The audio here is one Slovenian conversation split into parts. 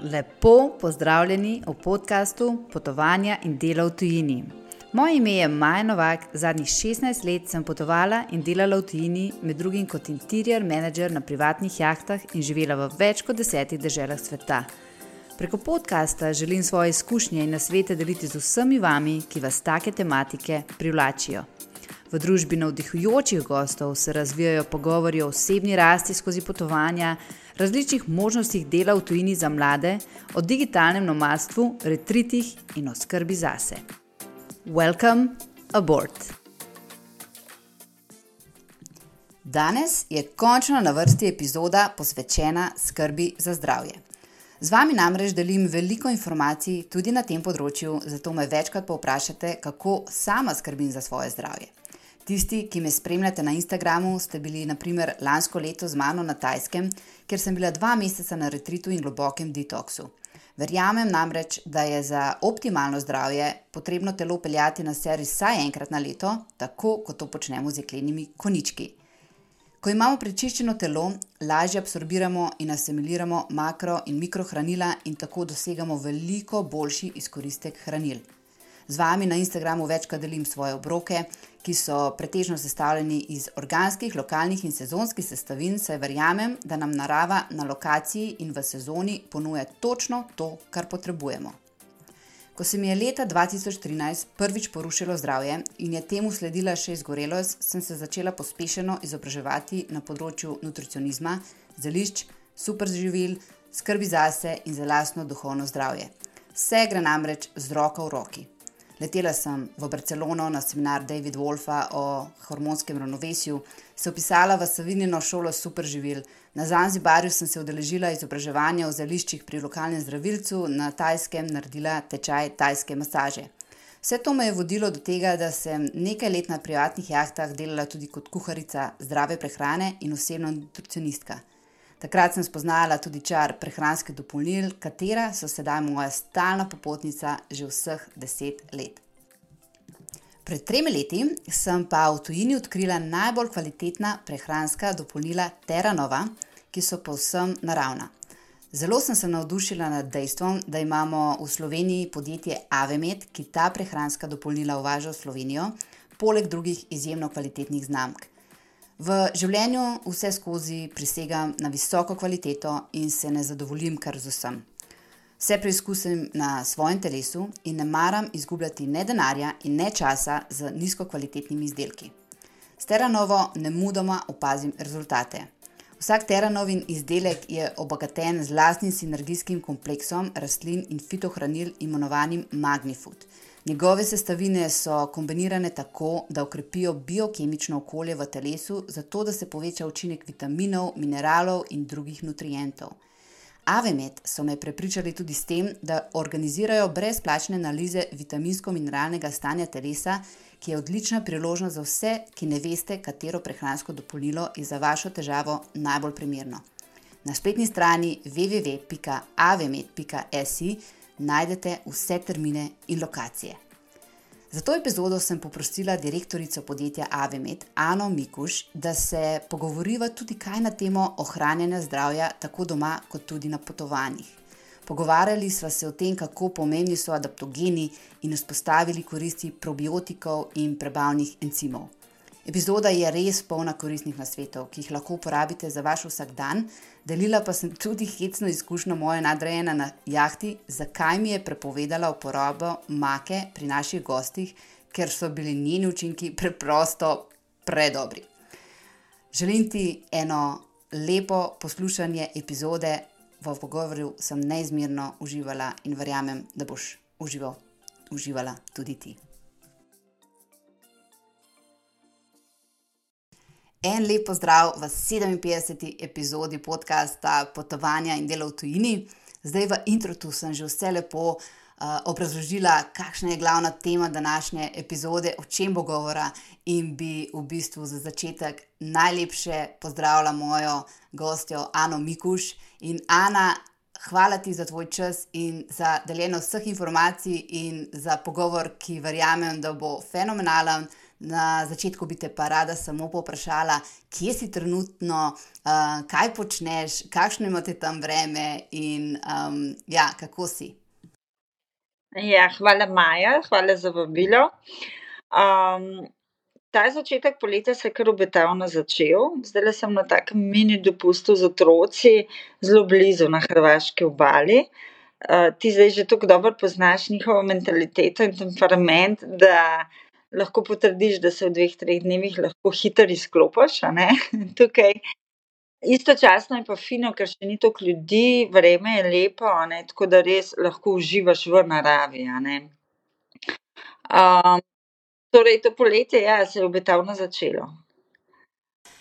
Lepo pozdravljeni v podkastu Potovanja in dela v tujini. Moje ime je Maja Novak, zadnjih 16 let sem potovala in delala v tujini, med drugim kot interior manager na privatnih jahtah in živela v več kot desetih državah sveta. Preko podcasta želim svoje izkušnje in nasvete deliti z vsemi vami, ki vas take tematike privlačijo. V družbi navdihujočih gostov se razvijajo pogovori o osebni rasti skozi potovanja, različnih možnostih dela v tujini za mlade, o digitalnem nomadstvu, retritih in o skrbi zase. Welcome aboard! Danes je končno na vrsti epizoda posvečena skrbi za zdravje. Z vami namreč delim veliko informacij tudi na tem področju, zato me večkrat povprašate, kako sama skrbim za svoje zdravje. Tisti, ki me spremljate na Instagramu, ste bili naprimer lansko leto z mano na Tajskem, kjer sem bila dva meseca na retritu in globokem detoksu. Verjamem namreč, da je za optimalno zdravje potrebno telo peljati na servis vsaj enkrat na leto, tako kot to počnemo z jeklenimi konički. Ko imamo prečiščeno telo, lažje absorbiramo in asimiliramo makro in mikrohranila in tako dosegamo veliko boljši izkoristek hranil. Z vami na Instagramu večkrat delim svoje obroke, ki so pretežno sestavljeni iz organskih, lokalnih in sezonskih sestavin, saj verjamem, da nam narava na lokaciji in v sezoni ponuja točno to, kar potrebujemo. Ko se mi je leta 2013 prvič porušilo zdravje in je temu sledila še izgorelost, sem se začela pospešeno izobraževati na področju nutricionizma, zelišč, superživil, skrbi zase in za lastno duhovno zdravje. Vse gre namreč z roko v roki. Letela sem v Barcelono na seminar Davida Wolfa o hormonskem ravnovesju, se upisala v Savinino šolo superživil, na Zanzibarju sem se udeležila izobraževanja o zeliščih pri lokalnem zdravilcu, na Tajskem naredila tečaj tajske masaže. Vse to me je vodilo do tega, da sem nekaj let na privatnih jahtah delala tudi kot kuharica zdrave prehrane in osebna nutricionistka. Takrat sem spoznala tudi čar prehranske dopolnil, katera so sedaj moja stalna popotnica že vseh deset let. Pred tremi leti sem pa v tujini odkrila najbolj kvalitetna prehranska dopolnila Terranova, ki so povsem naravna. Zelo sem se navdušila nad dejstvom, da imamo v Sloveniji podjetje Avemed, ki ta prehranska dopolnila uvaža v Slovenijo, poleg drugih izjemno kvalitetnih znamk. V življenju vse skozi prisegam na visoko kvaliteto in se ne zadovoljim kar z vsem. Vse preizkusim na svojem telesu in ne maram izgubljati ne denarja in ne časa z nizko kvalitetnimi izdelki. S teranovo ne mudoma opazim rezultate. Vsak teranovin izdelek je obogaten z lastnim sinergijskim kompleksom rastlin in fitohranil imenovanim Magnifood. Njegove sestavine so kombinirane tako, da okrepijo biokemično okolje v telesu, zato da se poveča učinek vitaminov, mineralov in drugih nutrientov. Avemet so me prepričali tudi s tem, da organizirajo brezplačne analize vitaminsko-mineralnega stanja telesa, ki je odlična priložnost za vse, ki ne veste, katero prehransko dopolnilo je za vašo težavo najbolj primerno. Na spletni strani www.avemet.si najdete vse termine in lokacije. Za to epizodo sem poprosila direktorico podjetja Avemed, Ano Mikuš, da se pogovoriva tudi kaj na temo ohranjanja zdravja, tako doma, kot tudi na potovanjih. Pogovarjali smo se o tem, kako pomembni so adaptogeni in vzpostavili koristi probiotikov in prebavnih encimov. Epizoda je res polna koristnih nasvetov, ki jih lahko uporabite za vaš vsakdan. Delila pa sem tudi hecno izkušnjo moje nadrejene na jahti, zakaj mi je prepovedala uporabo make pri naših gostih, ker so bili njeni učinki preprosto predobri. Želim ti eno lepo poslušanje epizode, v pogovoru sem neizmerno uživala in verjamem, da boš užival, uživala tudi ti. En lep pozdrav v 57. epizodi podcasta Potovanja in delo v tujini. Zdaj v introtu sem že vse lepo uh, obrazložila, kakšna je glavna tema današnje epizode, o čem bo govora, in bi v bistvu za začetek najlepše pozdravila mojo gostjo Ano Mikuš. In Ana, hvala ti za tvoj čas in za deljenje vseh informacij in za pogovor, ki verjamem, da bo fenomenalen Na začetku bi te pa rada samo povprašala, kje si trenutno, uh, kaj počneš, kakšno imate tam vreme in um, ja, kako si. Ja, hvala, Maja, hvala za vabilo. Um, ta začetek poletja se je kar obetavno začel. Zdaj sem na takem mini dopustu z otroci, zelo blizu na Hrvaški obali. Uh, ti zdaj že tako dobro poznaš njihovo mentaliteto in temperament, da lahko potrdiš, da se v dveh, treh dnevih lahko hitro izklopiš. Tukaj. Istočasno je pa fino, ker še ni toliko ljudi, vreme je lepo, ne? tako da res lahko uživaš v naravi. Um, torej, to poletje ja, se je obetavno začelo.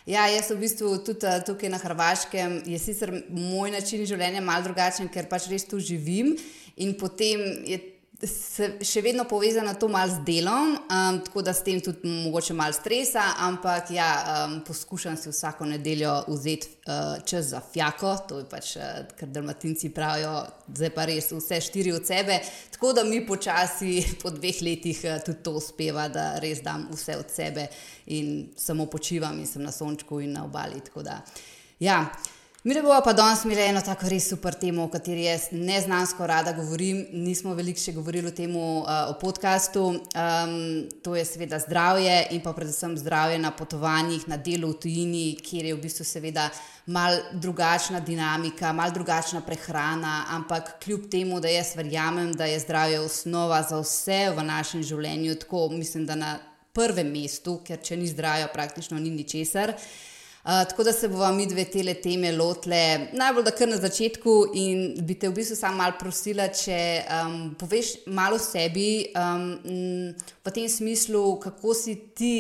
Ja, jaz v bistvu tudi uh, tukaj na Hrvaškem je sicer moj način življenja malo drugačen, ker pač res tu živim in potem je še vedno povezana to malo z delom, um, tako da s tem tudi mogoče malo stresa, ampak ja, um, poskušam si vsako nedeljo vzeti uh, čas za fjako, to je pač, uh, kar dalmatinci pravijo, zdaj pa res vse štiri od sebe. Tako da mi počasi, po dveh letih, uh, tudi to uspeva, da res dam vse od sebe in samo počivam in sem na sončku in na obali. Ja. Mi bomo pa danes imeli eno tako res super temo, o kateri jaz neznansko rada govorim. Nismo veliko še govorili o tem uh, o podkastu. Um, to je seveda zdravje in pa predvsem zdravje na potovanjih, na delu v tujini, kjer je v bistvu seveda mal drugačna dinamika, mal drugačna prehrana, ampak kljub temu, da jaz verjamem, da je zdravje osnova za vse v našem življenju, tako mislim, da na prvem mestu, ker če ni zdravja, praktično ni ničesar. Tako da se bomo mi dve tele teme lotile najbolj da kar na začetku in bi te v bistvu samo malo prosila, če um, poveš malo o sebi, um, v tem smislu, kako si ti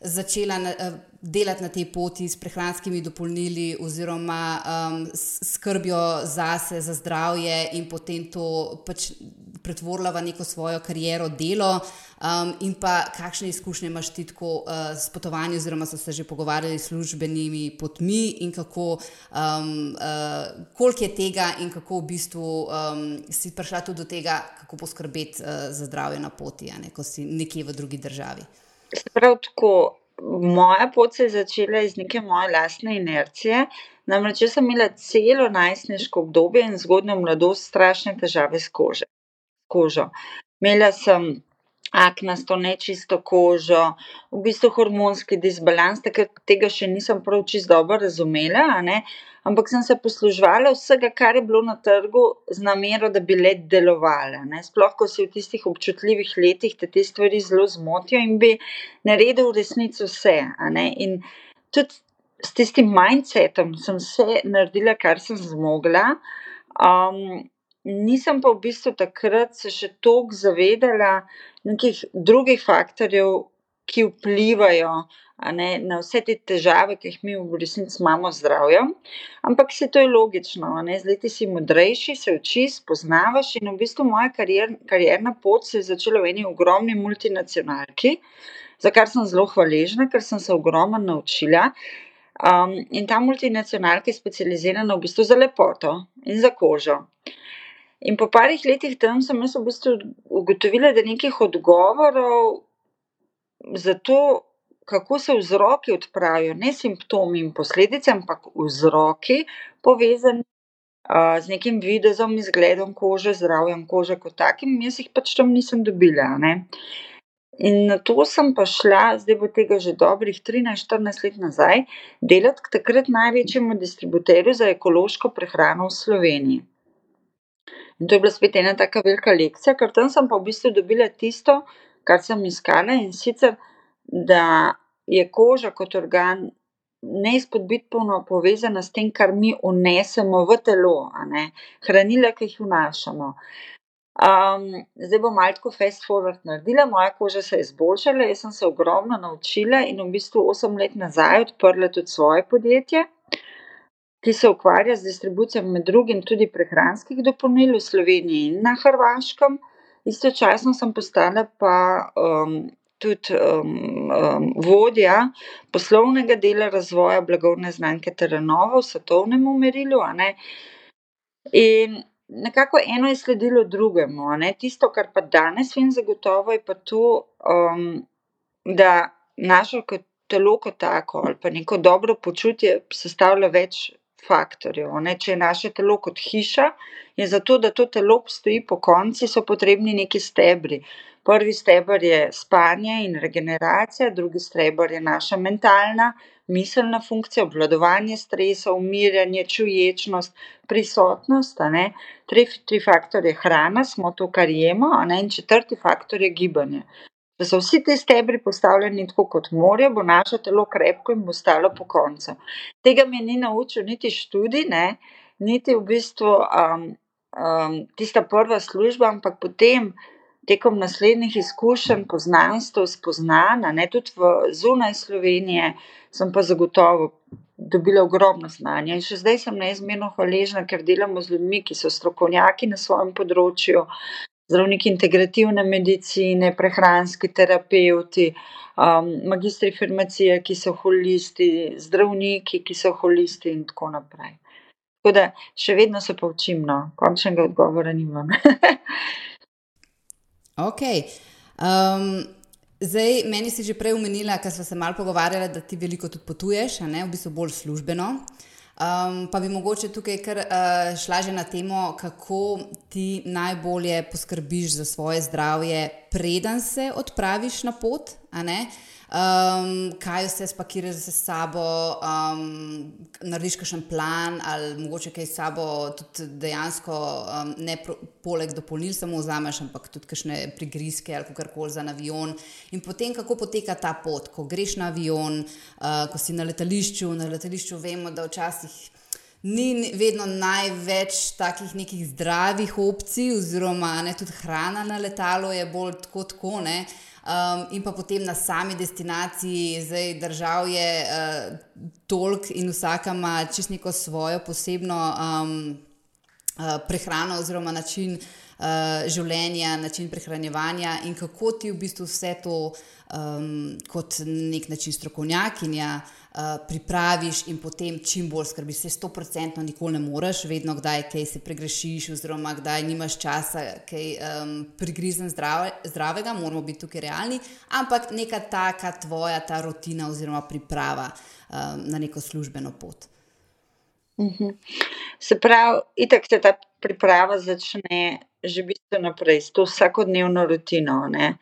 začela na, uh, delati na tej poti s prehranskimi dopolnili oziroma um, skrbjo zase, za zdravje in potem to pač pretvorila v neko svojo kariero, delo, um, in pa kakšne izkušnje imaš ti tako uh, s potovanjem, oziroma so se že pogovarjali s službenimi potmi, in kako, um, uh, koliko je tega, in kako v bistvu um, si prišla tudi do tega, kako poskrbeti uh, za zdravje na poti, ne, ko si nekje v drugi državi. Prav tako. Moja pot se je začela iz neke moje lastne inercije. Namreč, jaz sem imela celo najstniško obdobje in zgodnjo mladosti strašne težave s kožo kožo. Imela sem aknasto, nečisto kožo, v bistvu hormonski disbalans, takrat tega še nisem prav čisto dobro razumela, ampak sem se posluževala vsega, kar je bilo na trgu, z namero, da bi le delovala. Ne? Sploh, ko si v tistih občutljivih letih, te te stvari zelo zmotijo in bi naredil v resnici vse. In tudi s tistim mindsetom sem vse naredila, kar sem zmogla. Um, nisem pa v bistvu takrat se še toliko zavedala nekih drugih faktorjev, ki vplivajo ne, na vse te težave, ki jih mi v resnici imamo z zdravjem. Ampak se to je logično, ne, z leti si modrejši, se učiš, spoznavaš in v bistvu moja karier, karierna pot se je začela v eni ogromni multinacionalki, za kar sem zelo hvaležna, ker sem se ogromno naučila. Um, in ta multinacionalka je specializirana v bistvu za lepoto in za kožo. In po parih letih tam sem jaz v bistvu ugotovila, da nekih odgovorov za to, kako se vzroki odpravijo, ne simptomi in posledice, ampak vzroki, povezani uh, z nekim videzom, izgledom kože, zdravjem kože kot takim, jaz jih pač tam nisem dobila. Ne? In na to sem pa šla, zdaj bo tega že dobrih 13-14 let nazaj, delati k takrat največjemu distributerju za ekološko prehrano v Sloveniji. In to je bila spet ena taka velika lekcija, ker tam sem pa v bistvu dobila tisto, kar sem iskala, in sicer, da je koža kot organ neizpodbitno povezana s tem, kar mi vnesemo v telo, hranila, ki jih vnašamo. Um, zdaj bom malo fast forward naredila, moja koža se je izboljšala, jaz sem se ogromno naučila in v bistvu osem let nazaj odprla tudi svoje podjetje ki se ukvarja z distribucijo med drugim tudi prehranskih dopolnil v Sloveniji in na Hrvaškem. Istočasno sem postala pa um, tudi um, um, vodja poslovnega dela razvoja blagovne znamke Terenova v svetovnem merilu. In nekako eno je sledilo drugemu. Tisto, kar pa danes vem zagotovo, je pa to, um, da naše telo kot tako ali pa neko dobro počutje sestavlja več faktorjev, ne. Če je naše telo kot hiša, je zato, da to telo obstoji pokonci, so potrebni neki stebri. Prvi steber je spanje in regeneracija, drugi steber je naša mentalna, miselna funkcija, obvladovanje stresa, umirjanje, čuječnost, prisotnost, a ne. Tretji faktor je hrana, smo to, kar jemo, in četrti faktor je gibanje. Če so vsi ti stebri postavljeni tako, kot morajo, bo naše telo krepko in bo stalo pokonci. Tega me ni naučil niti študij, ne, niti v bistvu, tista prva služba, ampak potem tekom naslednjih izkušenj, poznanstev, spoznanj, a ne, tudi v zunaj Slovenije sem pa zagotovo dobila ogromno znanja in še zdaj sem neizmerno hvaležna, ker delamo z ljudmi, ki so strokovnjaki na svojem področju, zdravniki integrativne medicine, prehranski terapevti, magistri farmacije, ki so holisti, zdravniki, ki so holisti, in tako naprej. Tako da še vedno se pa učim, no, končnega odgovora nimam. Okej, zdaj meni si že prej omenila, ke sva se malo pogovarjala, da ti veliko tudi potuješ, a ne, v bistvu bolj službeno. Pa bi mogoče tukaj kar, šla že na temo, kako ti najbolje poskrbiš za svoje zdravje, preden se odpraviš na pot, a ne. kaj vse spakiraš s sabo, narediš kakšen plan ali mogoče kaj sabo tudi dejansko, ne poleg dopolnil samo vzameš, ampak tudi kakšne prigrizke ali kakorkoli za avion. In potem, kako poteka ta pot, ko greš na avion, ko si na letališču, na letališču vemo, da včasih ni vedno največ takih nekih zdravih opcij oziroma, ne, tudi hrana na letalu je bolj tako tako, ne. In pa potem na sami destinaciji, zdaj držav je, toliko in vsaka ima čisto neko svojo posebno, prehrano oziroma način, življenja, način prehranjevanja in kako ti v bistvu vse to, kot na neki način strokovnjakinja, pripraviš in potem čim bolj skrbiš. Saj stoprocentno nikoli ne moreš, vedno kdaj kaj se pogrešiš oziroma kdaj nimaš časa kaj, prigrizniti zdravega, moramo biti tukaj realni, ampak neka taka tvoja ta rutina oziroma priprava, na neko službeno pot. Se pravi, itak se ta priprava začne že bistveno prej, s to vsakodnevno rutino, ne.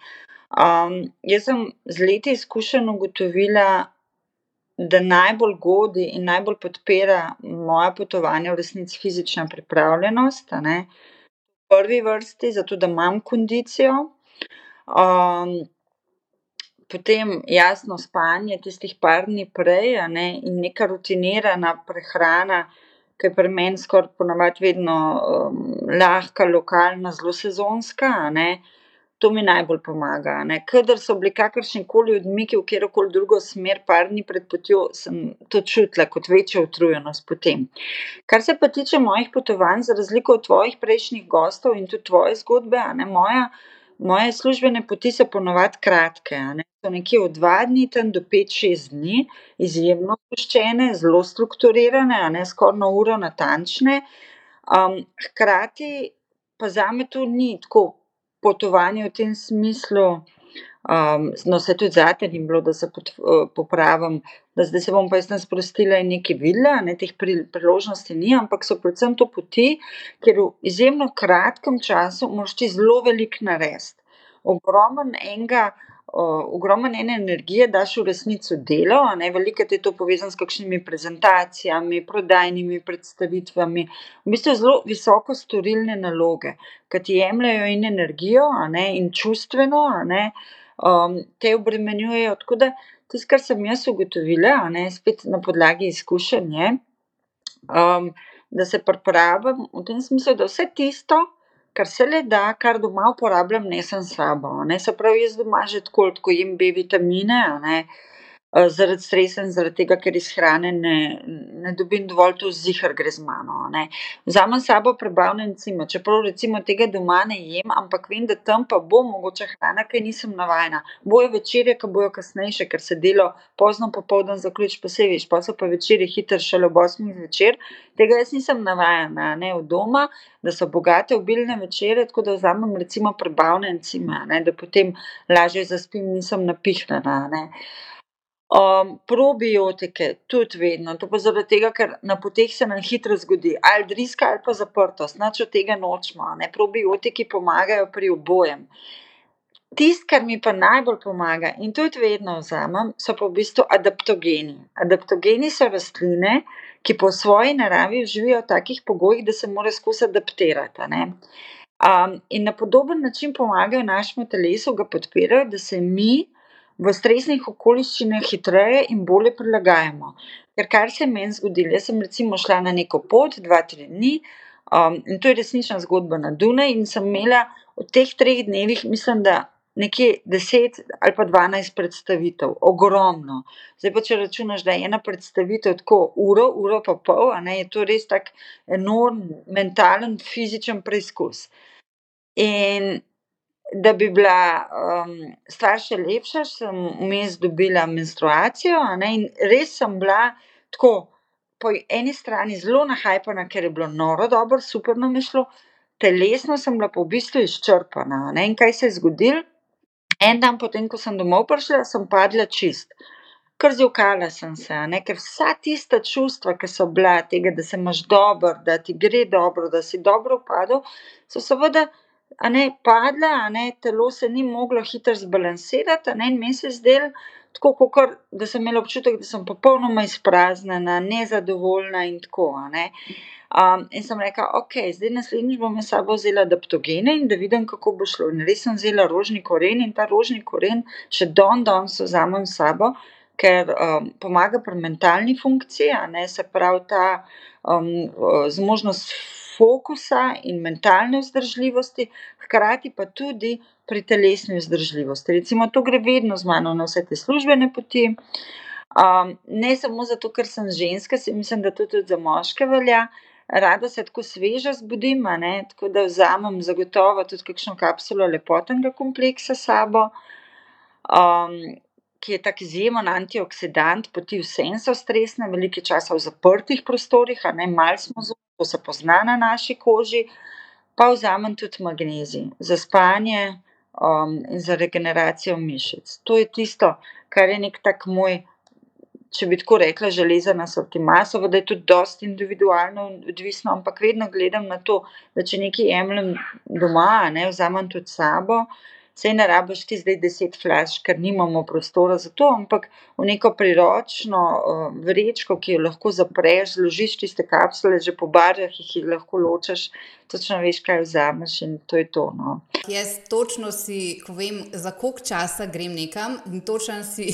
jaz sem z leti izkušenj ugotovila, da najbolj godi in najbolj podpira moja potovanja v resnici fizična pripravljenost, ne. V prvi vrsti zato, da imam kondicijo, potem jasno spanje tistih par dni prej, ne, in neka rutinirana prehrana, ke je pri meni skoraj po navadi vedno, lahka, lokalna, zelo sezonska, ne. To mi najbolj pomaga, ne, kadar so bili kakršnikoli odmiki v katerokoli drugo smer par dni pred potjo, sem to čutila kot večjo utrujenost potem. Kar se pa tiče mojih potovanj, za razliko od tvojih prejšnjih gostov in tudi tvoje zgodbe, ne, moja, moje službene poti so po navadi kratke, ne, so nekje od dva dni tam do pet, šest dni, izjemno zgoščene, zelo strukturirane, ne, skoraj na uro natančne. hkrati pa zame to ni tako potovanje v tem smislu, no, saj tudi zate ni bilo, da se popravim, da zdaj se bom pa jaz tam sprostila in nekaj videla, ne, teh priložnosti ni, ampak so predvsem to poti, kjer v izjemno kratkem času moraš ti zelo veliko narediti. Ogromno enega, ogromno ene energije daš v resnici v delo, ne, velikokrat je to povezano s kakšnimi prezentacijami, prodajnimi predstavitvami, v bistvu zelo visoko storilne naloge, ke ti jemljejo in energijo, ne, in čustveno, ne, te obremenjujejo, tako da tisto, kar sem jaz ugotovila, ne, spet na podlagi izkušenj, je, da se pripravim v tem smislu, da vse tisto, kar se le da, kar doma uporabljam, nesem s sabo, ne, se pravi, jaz doma že tako tako jem B-vitamine, a ne, zaradi stresa in zaradi tega, ker iz hrane ne, ne dobim dovolj, to zihar gre z mano. Vzamem sabo prebavne encime, čeprav recimo tega doma ne jem, ampak vem, da tam pa bo mogoče hrana, ki nisem navajena. Bojo večerje, ki bojo kasnejše, ker se delo pozno popoldan zaključ, pa se veš, pa so pa večerje hiter šele ob 8 zvečer. Tega jaz nisem navajena, ne v doma, da so bogate obilne večere, tako da vzamem recimo prebavne encime, ne, da potem lažje zaspim, nisem napihnjena. Um, probiotike, tudi vedno, to pa zaradi tega, ker na poteh se nam hitro zgodi, ali driska ali pa zaprtost, noč od tega nočemo. Ne? Probiotiki pomagajo pri obojem. Tisto, kar mi pa najbolj pomaga in tudi vedno vzamem, so pa v bistvu adaptogeni. Adaptogeni so rastline, ki po svoji naravi živijo v takih pogojih, da se mora skozi adaptirati. Um, in na podoben način pomagajo našemu telesu, ga podpirajo, da se mi v stresnih okoliščinah hitreje in bolje prilagajamo. Ker kar se je meni zgodilo, jaz sem recimo šla na neko pot, dva, tri dni, um, in to je resnična zgodba na Dunaj, in sem imela v teh treh dnevih, mislim, da nekje deset ali pa dvanajst predstavitev, ogromno. Zdaj pa če računaš, da je ena predstavitev tako uro, uro pa pol, ne je to res tak enorm mentalen, fizičen preizkus. In da bi bila um, stvar še lepša, sem vmes dobila menstruacijo. In res sem bila tako, po eni strani zelo nahajpana, ker je bilo noro, dobro, super nam je šlo, telesno sem bila pa v bistvu izčrpana. Ne? In kaj se je zgodilo? En dan potem, ko sem domov prišla, sem padla čist. Ker zjokala sem se, ne? ker vsa tista čustva, ki so bila tega, da se imaš dobro, da ti gre dobro, da si dobro upadel, so seveda a ne, padla, a ne, telo se ni moglo hitro zbalansirati, a ne, in meni se je zdelo tako, kot da sem imela občutek, da sem popolnoma izpraznjena, nezadovoljna in tako, ne. Um, in sem rekla, ok, zdaj naslednjič bom s sabo vzela adaptogene in da vidim, kako bo šlo. In res sem vzela rožni koren in ta rožni koren še don danes vzamem s sabo, ker um, pomaga pri mentalni funkciji, a ne se pravi ta um, zmožnost fokusa in mentalne vzdržljivosti, hkrati pa tudi pri telesni vzdržljivosti. Recimo, to gre vedno z mano na vse te službene poti. Um, ne samo zato, ker sem ženska, si mislim, da to tudi za moške velja. Rada se tako sveže zbudim, ne, tako da vzamem zagotovo tudi kakšno kapsulo lepotnega kompleksa s sabo, um, ki je tako izjemen antioksidant, poti vse in so stresne, veliko časa v zaprtih prostorih, a ne malo smo zunaj to se pozna na naši koži, pa vzamem tudi magnezij za spanje um, in za regeneracijo mišic. To je tisto, kar je nek tak moj, če bi tako rekla, železna sortima. Seveda je tudi dosti individualno odvisno, ampak vedno gledam na to, da če nekaj jemljem doma, ne vzamem tudi sabo. Sej ne rabiš ti zdaj deset flash, ker nimamo prostora za to, ampak v neko priročno uh, vrečko, ki jo lahko zapreš, zložiš tiste kapsule, že po barvah jih lahko ločeš, točno veš, kaj vzameš in to je to. No. Jaz točno si, ko vem, za koliko časa grem nekam in točno si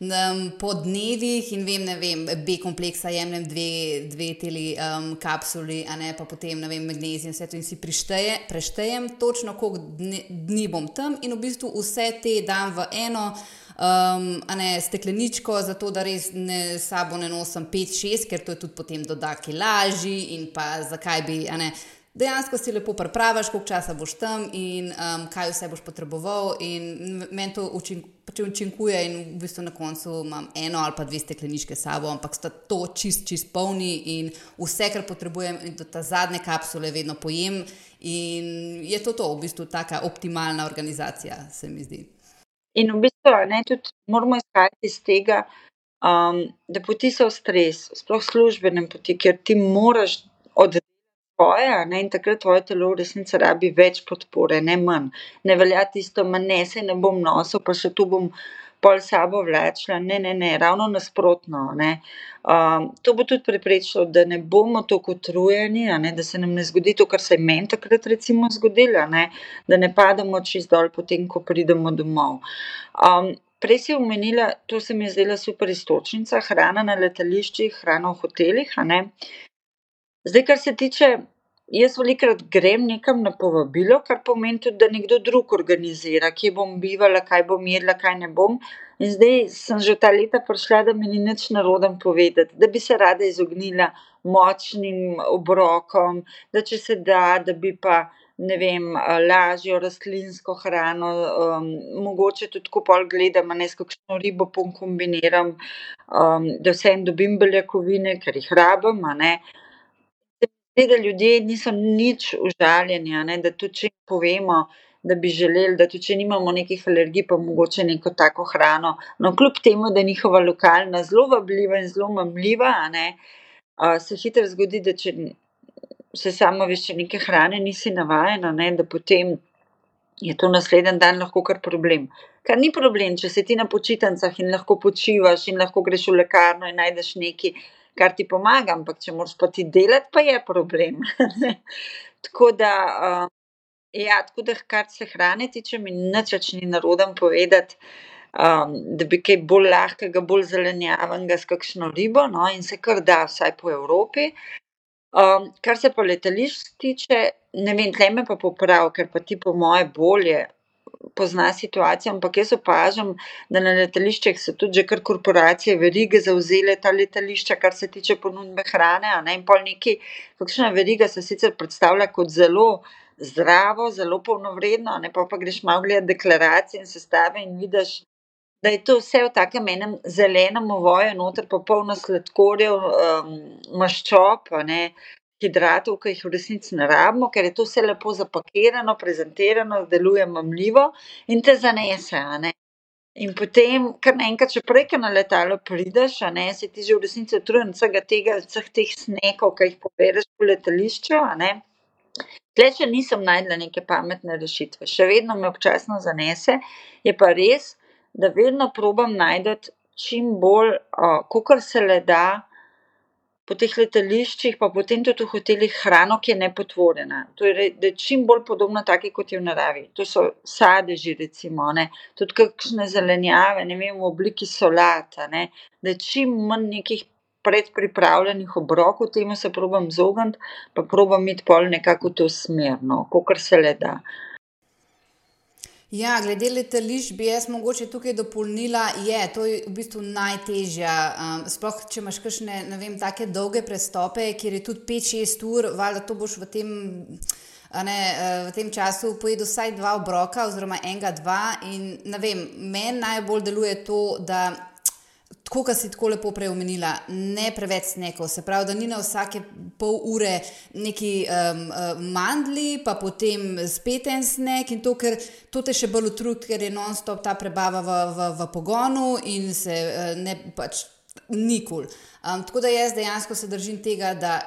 um, po dnevih in vem, ne vem, B kompleksa jemljem dve, dve teli um, kapsuli, a ne pa potem, ne vem, magnezij in vse to in si prišteje, preštejem točno, koliko dni, dni bom tam in v bistvu vse te dam v eno. Um, ne, stekleničko, zato da res ne sabo ne nosim 5-6, ker to je tudi potem dodaki lažji, in pa zakaj bi, ne, dejansko si lepo pripraviš, koliko časa boš tam in um, kaj vse boš potreboval. Meni to učink, pač učinkuje, in v bistvu na koncu imam eno ali pa dve stekleničke sabo, ampak sta to čist, čist polni in vse, kar potrebujem, in do ta zadnje kapsule vedno pojem. In je to to, v bistvu, taka optimalna organizacija, se mi zdi. In v bistvu ne, tudi moramo izhajati iz tega, um, da poti so stres, sploh službene poti, ker ti moraš oddelati tvoje, ne, in takrat tvoje telo v resnici rabi več podpore, ne manj. Ne velja tisto, da ne se ne bom nosil, pa še tu bom pol sabo vlačila. Ne, ne, ne, ravno nasprotno. Ne. Um, to bo tudi preprečilo, da ne bomo tako utrujeni, da se nam ne zgodi to, kar se je meni takrat recimo zgodilo, ne, da ne pademo čist dol, potem ko pridemo domov. Um, Prej si omenila, to se mi je zdela super istočnica, hrana na letališčih, hrana v hotelih. Zdaj, kar se tiče jaz velikokrat grem nekam na povabilo, kar pomeni tudi, da nekdo drug organizira, kje bom bivala, kaj bom jedla, kaj ne bom. In zdaj sem že ta leta prišla, da mi ni nič narodom povedati, da bi se rada izognila močnim obrokom, da če se da, da bi pa, ne vem, lažjo rastlinsko hrano, mogoče tudi tako pol gledam, ne, s kakšno ribo pokombiniram, da vseeno dobim beljakovine, ker jih rabim, ne. Da ljudje niso nič užaljeni, a ne, da tudi če povemo, da bi želeli, da tudi če nimamo nekih alergij, pa mogoče neko tako hrano, no, kljub temu, da je njihova lokalna zelo vabljiva in zelo mamljiva, a ne, se hitro zgodi, da če se sama veš, če neke hrane nisi navajen, a ne, da potem je to naslednji dan lahko kar problem. Kar ni problem, če si ti na počitnicah in lahko počivaš in lahko greš v lekarno in najdeš nekaj, kar ti pomaga, ampak če moraš pa ti delati, pa je problem. Tako da, ja, tako da kar se hrane tiče, mi nič več ni narodom povedati, da bi kaj bolj lahkega, bolj zelenjavnega s kakšno ribo, no, in se kar da, vsaj po Evropi. kar se pa letališč tiče, ne vem, tule me pa popravi, ker pa ti po moje bolje poznaš situacijo, ampak jaz opažam, da na letališčih so tudi že kar korporacije, verige zavzele ta letališča, kar se tiče ponudbe hrane, ne, in pol nekaj, kakšna veriga se sicer predstavlja kot zelo zdravo, zelo polnovredno, ne, pol pa greš malo gledat deklaracije in sestave in vidiš, da je to vse v takem enem zelenem ovoju noter pa polno sladkorjev, maščob, a ne, hidratov, ke jih v resnici ne rabimo, ker je to vse lepo zapakirano, prezentirano, deluje mamljivo in te zanese. In potem kar naenkrat, še prej, na letalo prideš, a ne, si ti že v resnici utrujen vsega tega, vseh teh snekov, ke jih pobereš po letališču. Tule še nisem našla neke pametne rešitve, še vedno me občasno zanese, je pa res, da vedno probam najti čim bolj, kakor se le da po teh letališčih pa potem tudi v hotelih hrano, ki je nepotvorjena. Torej, da je čim bolj podobna taki, kot je v naravi. To so sadeži recimo, ne, tudi kakšne zelenjave, ne vem, v obliki solat, a ne, da je čim manj nekih predpripravljenih obrokov, temu se probam izogniti, pa probam iti pol nekako v to smer, no, kakor se le da. Ja, glede letališč bi jaz mogoče tukaj dopolnila, je, to je v bistvu najtežja, sploh če imaš kakšne, ne vem, take dolge prestope, kjer je tudi pet, šest ur, valjda to boš v tem, ne, v tem času pojedel vsaj dva obroka oziroma enega, dva in, vem, meni najbolj deluje to, da tako, ke si tako lepo prej omenila, ne preveč snekov, se pravi, da ni na vsake pol ure nekaj, mandljev pa potem spet en sneg in to, ker to te še bolj utruja, ker je nonstop ta prebava v, v, v pogonu in se, ne, pač ni kul. tako da jaz dejansko se držim tega, da,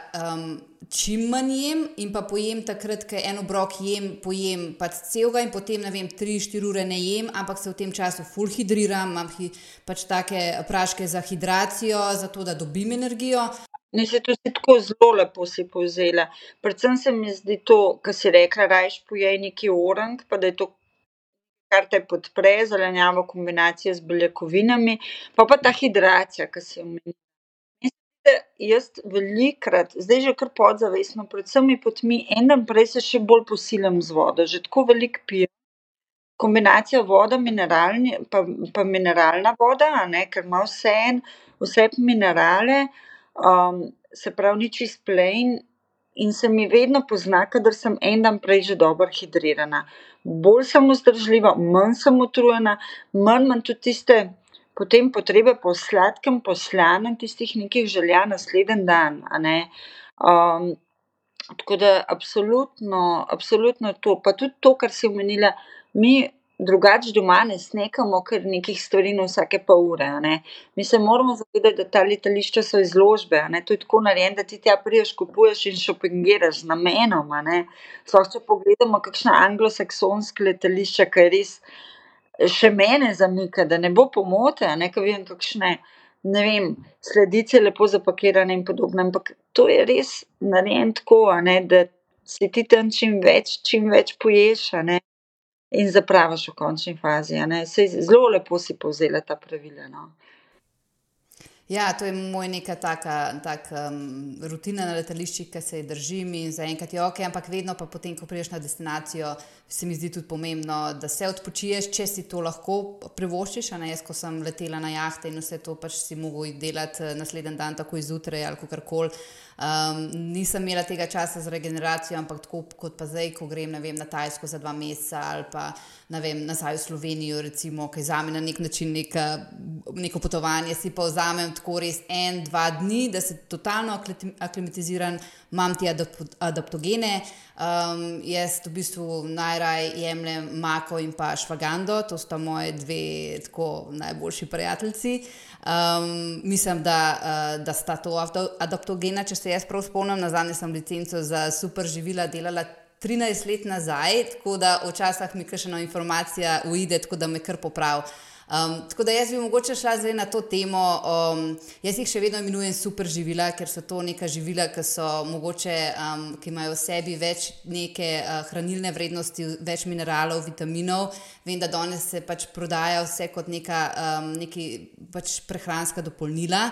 čim manj jem in pa pojem takrat, ke en obrok jem, pojem pač celega in potem, ne vem, tri, štiri ure ne jem, ampak se v tem času ful hidriram, imam pač take praške za hidracijo, zato da dobim energijo. Ne, saj to si tako zelo lepo si povzela. Predvsem se mi zdi to, ke si rekla, rajši pojej nekaj orang pa da je to, kar te podpre, zelenjava v kombinaciji z beljakovinami, pol pa ta hidracija, ke si omenila. Jaz velikokrat, zdaj že kar podzavestno, pred vsemi potmi, en dan prej se še bolj posilim z vodo, že tako veliko pijem. Kombinacija voda mineralni pa, pa mineralna voda, ne, ker ima vseeno vse minerale, se pravi, ni čisto plain in se mi vedno pozna, kadar sem en dan prej že dobro hidrirana. Bolj sem vzdržljiva, manj sem utrujena, manj imam tudi tiste potem potrebe po sladkem, po slanem, tistih nekih želja naslednji dan, ne. tako da absolutno, absolutno to, pa tudi to, kar si omenila, mi drugače doma ne snekamo kar nekih stvari na vsake pol ure. Mi se moramo zavedati, da ta letališča so izložbe, to je tako narejeno, da ti tja prideš, kupuješ in šopingiraš z namenom. Sploh če pogledamo kakšna anglosaksonska letališča, je res še mene zamika, da ne bo pomote, a ne, ke vidim kakšne, ne vem, sladice lepo zapakirane in podobno, ampak to je res narejeno tako, ne, da si ti tam čim več, čim več poješ, ne, in zapraviš v končni fazi. Saj zelo lepo si povzela ta pravila, no. Ja, to je moj neka taka tak, um, rutina na letališčih, ki se je držim in zaenkrat je ok, ampak vedno pa potem, ko priješ na destinacijo, se mi zdi tudi pomembno, da se odpočiješ, če si to lahko privoščiš. Jaz, ko sem letela na jahte in vse to, pač si mogel delati eh, naslednji dan, tako izjutraj ali kako koli. Um, nisem imela tega časa za regeneracijo, ampak tako kot pa zdaj, ko grem vem, na Tajsko za dva meseca ali pa vem, nazaj v Slovenijo, recimo, ki za me na nek način neka, neko potovanje, si pa vzamem tako res en, dva dni, da se totalno aklimatiziram, imam ti adaptogene. Um, jaz v bistvu najraje jemljem mako in pa švagando, to sta moje dve tako najboljši prijatelji. Um, mislim, da, uh, da sta to adaptogena, če se jaz prav spomnim, na zadnje sem licenco za super živila delala. 13 let nazaj, tako da včasih mi kakšna informacija uide, tako da me kar popravi. Um, tako da jaz bi mogoče šla zdaj na to temo. Um, jaz jih še vedno imenujem super živila, ker so to neka živila, ki, mogoče, um, ki imajo v sebi več neke uh, hranilne vrednosti, več mineralov, vitaminov. Vem, da danes se pač prodaja vse kot neka um, neki, pač prehranska dopolnila,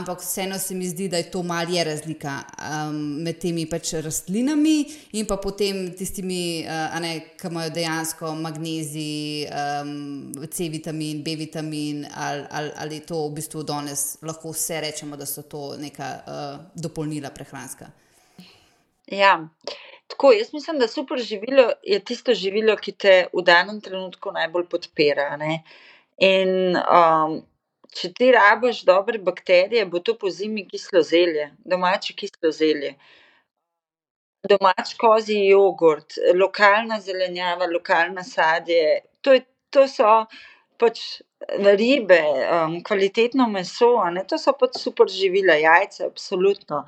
ampak vseeno se mi zdi, da je to malje razlika um, med temi pač rastlinami in pa potem tistimi, uh, ne, ki imajo dejansko magnezij, um, C vitamin B vitamin, ali, ali, ali to v bistvu danes lahko vse rečemo, da so to neka uh, dopolnila prehranska. Ja, tako jaz mislim, da super živilo je tisto živilo, ki te v danem trenutku najbolj podpira. Ne? In um, če ti rabiš dobre bakterije, bo to po zimi kislo zelje, domače kislo zelje. Domač kozi jogurt, lokalna zelenjava, lokalna sadje. To, je, to so pač ribe, um, kvalitetno meso, ne, to so pač super živila, jajce, absolutno.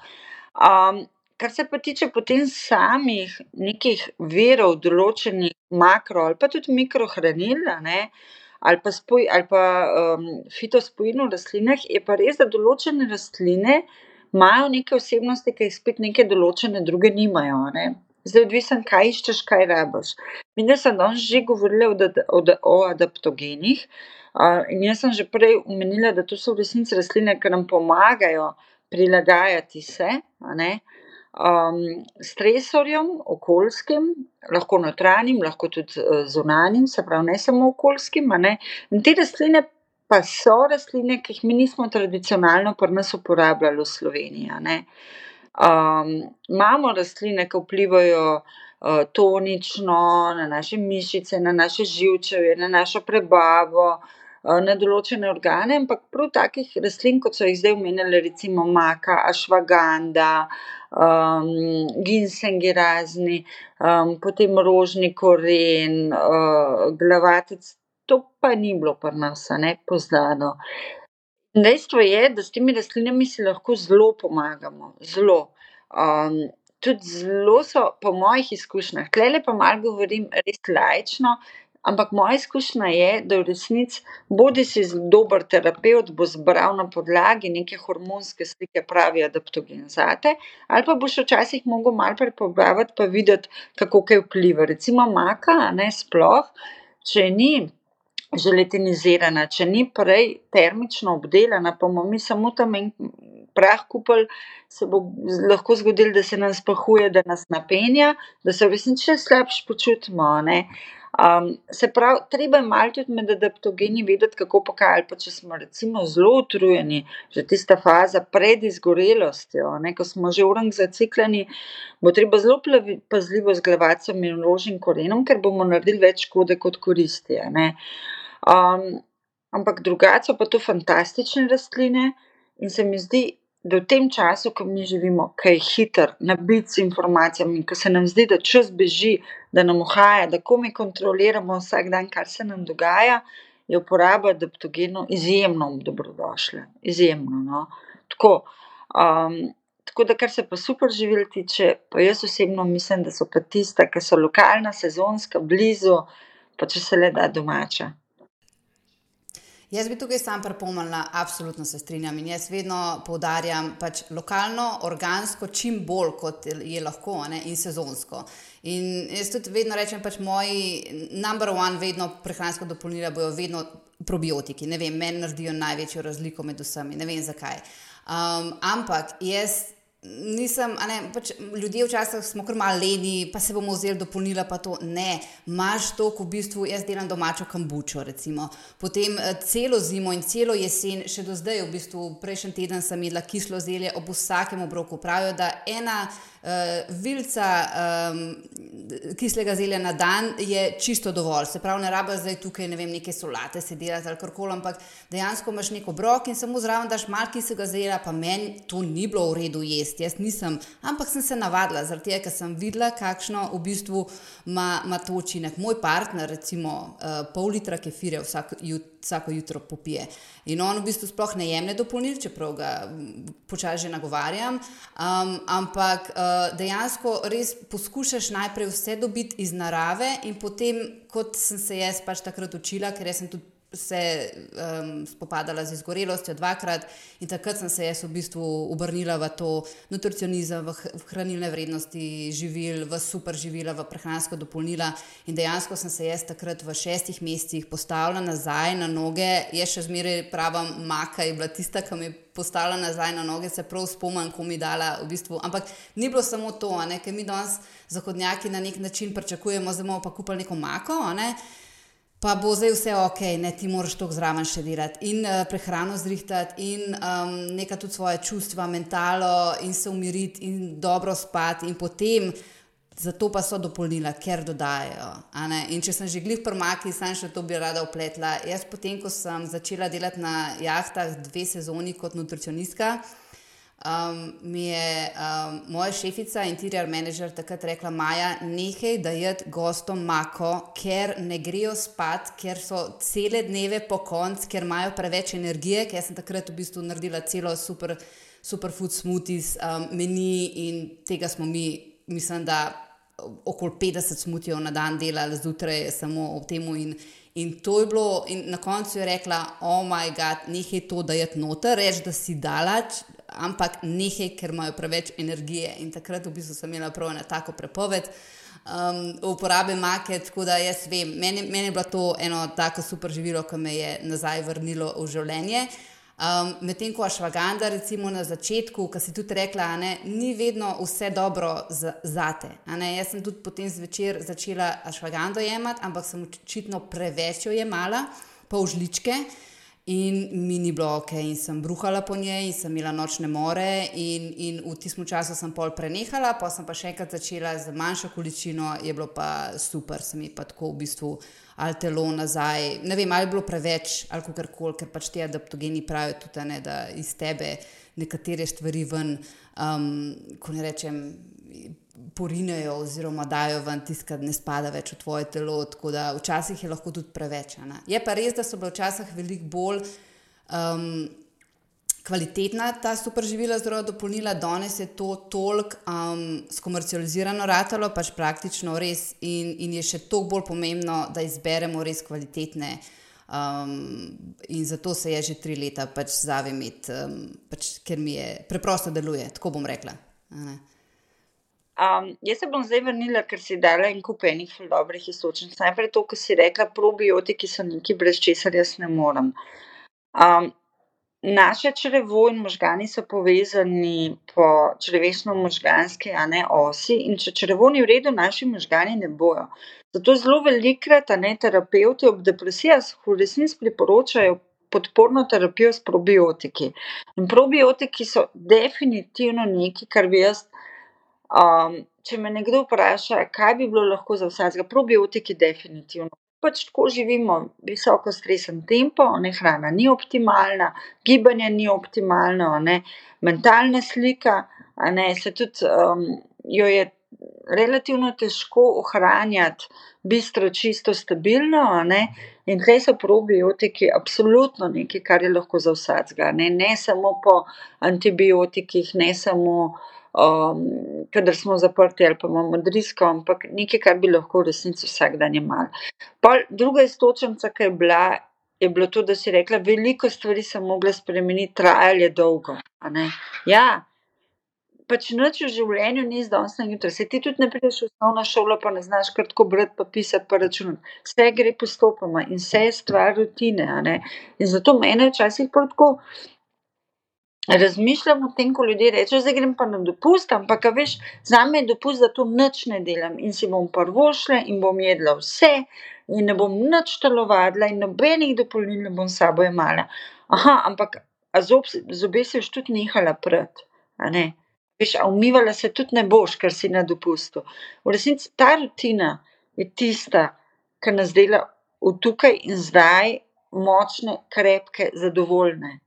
Um, kar se pa tiče potem samih nekih verov, določenih makro ali pa tudi mikrohranil, ne, ali pa, spoj, ali pa um, fitospojino v rastlinah, je pa res, da določene rastline imajo neke osebnosti, ki jih spet neke določene druge nimajo. Ne. Zdaj, odvisen, kaj iščeš, kaj rabiš. Mi smo danes že govorili o, o, o adaptogenih. Uh, in jaz sem že prej omenila, da to so v resnici rastline, ki nam pomagajo prilagajati se um, stresorjem, okoljskim, lahko notranjim, lahko tudi uh, zunanjim, se pravi, ne samo okoljskim. In te rastline pa so rastline, ki jih mi nismo tradicionalno pri nas uporabljali v Sloveniji. Um, imamo rastline, ki vplivajo uh, tonično na naše mišice, na naše živčevje, na našo prebavo, uh, na določene organe, ampak prav takih rastlin, kot so jih zdaj omenjali, recimo maka, ašvaganda, um, ginsengi razni, um, potem rožni koren, uh, glavatec. To pa ni bilo pri nas, ne poznano. Dejstvo je, da s temi rastlinami si lahko zelo pomagamo, zelo. Um, tudi zelo so, po mojih izkušnjah, tle pa malo govorim res lajčno, ampak moja izkušnja je, da v resnici bodi si dober terapeut, bo zbral na podlagi neke hormonske slike pravi adaptogenzate, ali pa boš včasih mogel malo prepobrati, pa videti, kako kaj vpliva. Recimo maka, ne sploh, če ni želetinizirana, če ni prej termično obdelana, pa bomo mi samo tam en prah kupili, se bo lahko zgodilo, da se nam spahuje, da nas napenja, da se v resnici še slabše počutimo. Ne? Um, se pravi, treba je malo tudi med adaptogeni vedeti, kako pa kaj. Pa če smo recimo zelo utrujeni, že tista faza pred izgorelostjo, ne, ko smo že urang zacikleni, bo treba zelo pazljivo z glavacem in rožnim korenom, ker bomo naredili več škode kot koristi. Um, ampak drugače pa to fantastične rastline in se mi zdi, da v tem času, ko mi živimo, ki je hiter, nabit s informacijami, ko se nam zdi, da čas beži, da nam uhaja, da ko mi kontroliramo vsak dan, kar se nam dogaja, je uporaba adaptogenov izjemno dobrodošla. Izjemno. No? Tako, um, tako da, kar se pa super živil tiče, pa jaz osebno mislim, da so pa tista, ki so lokalna, sezonska, blizu, pa če se le da domača. Jaz bi tukaj sam prepomnila, absolutno se strinjam in jaz vedno poudarjam pač lokalno, organsko, čim bolj kot je lahko ne, in sezonsko. In jaz tudi vedno rečem, pač moji number one, vedno prehransko dopolnila bojo vedno probiotiki. Ne vem, meni naredijo največjo razliko med vsemi, ne vem zakaj. Um, ampak jaz nisem, ne, pač ljudje včasih smo kar malo leni, pa se bomo vzeli dopolnila, pa to ne. Imáš to, ko v bistvu jaz delam domačo kambučo, recimo. Potem eh, celo zimo in celo jesen, še do zdaj, v bistvu prejšnji teden sem jedla kislo zelje ob vsakem obroku. Pravijo, da ena vilca um, kislega zelja na dan je čisto dovolj. Se pravi, ne rabiš zdaj tukaj ne vem, neke solate se delati ali karkoli, ampak dejansko imaš neko brok in samo zraven daš malo kislega zelja, pa meni to ni bilo v redu jesti. Jaz nisem, ampak sem se navadila, zaradi tega, ker sem videla, kakšno v bistvu ima to učinek. Moj partner, recimo, uh, pol litra kefire vsak jutro vsako jutro popije. In on v bistvu sploh ne jemne dopolnil, čeprav ga počasi že nagovarjam. Um, ampak uh, dejansko res poskušaš najprej vse dobiti iz narave, in potem, kot sem se jaz pač takrat učila, ker sem tudi se um, spopadala z izgorelostjo dvakrat in takrat sem se jaz v bistvu obrnila v to nutricionizem, v, v hranilne vrednosti živil, v super živila, v prehransko dopolnila in dejansko sem se jaz takrat v šestih mesecih postavila nazaj na noge, jaz še zmeraj prava maka je bila tista, ki me je postavila nazaj na noge, se prav spomnim, ko mi dala v bistvu, ampak ni bilo samo to, ker mi danes zahodnjaki na nek način pričakujemo, da bomo pa kupili neko mako, ne? Pa bo zdaj vse ok, ne ti moraš to zraven še delati in uh, prehrano zrihtati, in um, nekaj tudi svoje čustva, mentalo, in se umiriti, in dobro spati, in potem. Zato pa so dopolnila, ker dodajajo. In če sem že glih prmaki, sem še to bi rada upletla. Jaz, potem, ko sem začela delati na jahtah dve sezoni kot nutricionistka, um, mi je um, moja šefica, interior manager, takrat rekla: Maja, nehaj da jed gostom mako, ker ne grejo spat, ker so cele dneve po koncu, ker imajo preveč energije. Ker sem takrat v bistvu naredila celo super, superfood smoothies um, meni in tega smo mi, mislim, da okoli 50 smutijev na dan delali zjutraj, samo ob tem. In, in to je bilo, in na koncu je rekla: O oh moj bog, nehaj to da jed noter, reč, da si dalač ampak nekaj, ker imajo preveč energije. In takrat v bistvu sem imela prav na tako prepoved um, uporabe make. Tako da jaz vem, meni, meni je bilo to eno tako super živilo, ki me je nazaj vrnilo v življenje. Um, Medtem ko ašvaganda, recimo na začetku, ki si tudi rekla, ne, ni vedno vse dobro za te. Jaz sem tudi potem zvečer začela ašvagando jemati, ampak sem očitno preveč jo jemala, pa v žličke. In mi ni bilo ok, in sem bruhala po njej, in sem imela nočne more, in, in v tistem času sem pol prenehala, pa sem pa še enkrat začela z manjšo količino, je bilo pa super, sem jih pa tako v bistvu ali telo nazaj. Ne vem, ali je bilo preveč, ali kako koli, ker pač ti adaptogeni pravijo tudi, ne, da iz tebe nekatere stvari ven, um, ko ne rečem porinejo oziroma dajo ven tisto, kar ne spada več v tvoje telo. Tako da včasih je lahko tudi preveč. Ne? Je pa res, da so bile včasih veliko bolj. Um, Kvalitetna ta super živila, zelo dopolnila, danes je to toliko um, skomercializirano, ratalo pač praktično res, in, in je še toliko bolj pomembno, da izberemo res kvalitetne. Um, in zato se je že tri leta pač zavem, um, pač, ker mi je preprosto deluje, tako bom rekla. Um, jaz se bom zdaj vrnila, ker si dala en kup enih dobrih istočnic. Najprej to, kar si rekla, probiotiki so neki, brez česar jaz ne morem. Um, naše črevo in možgani so povezani po črvečno-možganski osi in če črevo ni v redu, naši možgani ne bojo. Zato zelo velikrat, ne terapeuti ob depresijah, v resnici priporočajo podporno terapijo s probiotiki. In probiotiki so definitivno nekaj, kar bi jaz če me nekdo vpraša, kaj bi bilo lahko za vsakega, probiotiki, definitivno. Pač tako živimo, visoko stresen tempo, ne, hrana ni optimalna, gibanje ni optimalno, ne, mentalna slika, ne, se tudi um, jo je relativno težko ohranjati, bistro, čisto, stabilno. Ne, in tukaj so probiotiki absolutno nekaj, kar je lahko za vsakega. Ne, ne samo po antibiotikih, ne samo um, kadar smo zaprti ali pa imamo drisko, ampak nekaj, kar bi lahko v resnici vsak dan imeli. Druga istočnica, ki je bila je bilo to, da si rekla, veliko stvari sem mogla spremeniti, trajalo je dolgo. Ja, pač noč v življenju ni zdaj na jutro. Se ti tudi ne prideš v osnovno šolo, pa ne znaš kar tako brati, pa pisati, pa računati. Vse gre postopoma in vse je stvar rutine. In zato mene včasih tako razmišljam o tem, ko ljudje rečejo, da grem pa na dopust, ampak veš, za me je dopust, da to noč ne delam in si bom prvo šla in bom jedla vse in ne bom nič telovadila in nobenih dopolnil ne bom s sabo. Aha, ampak zob, zobe si už tudi nehala pred. Veš, a umivala se tudi ne boš, ker si na dopustu. V resnici ta rutina je tista, ki nas dela v tukaj in zdaj močne, krepke, zadovoljne.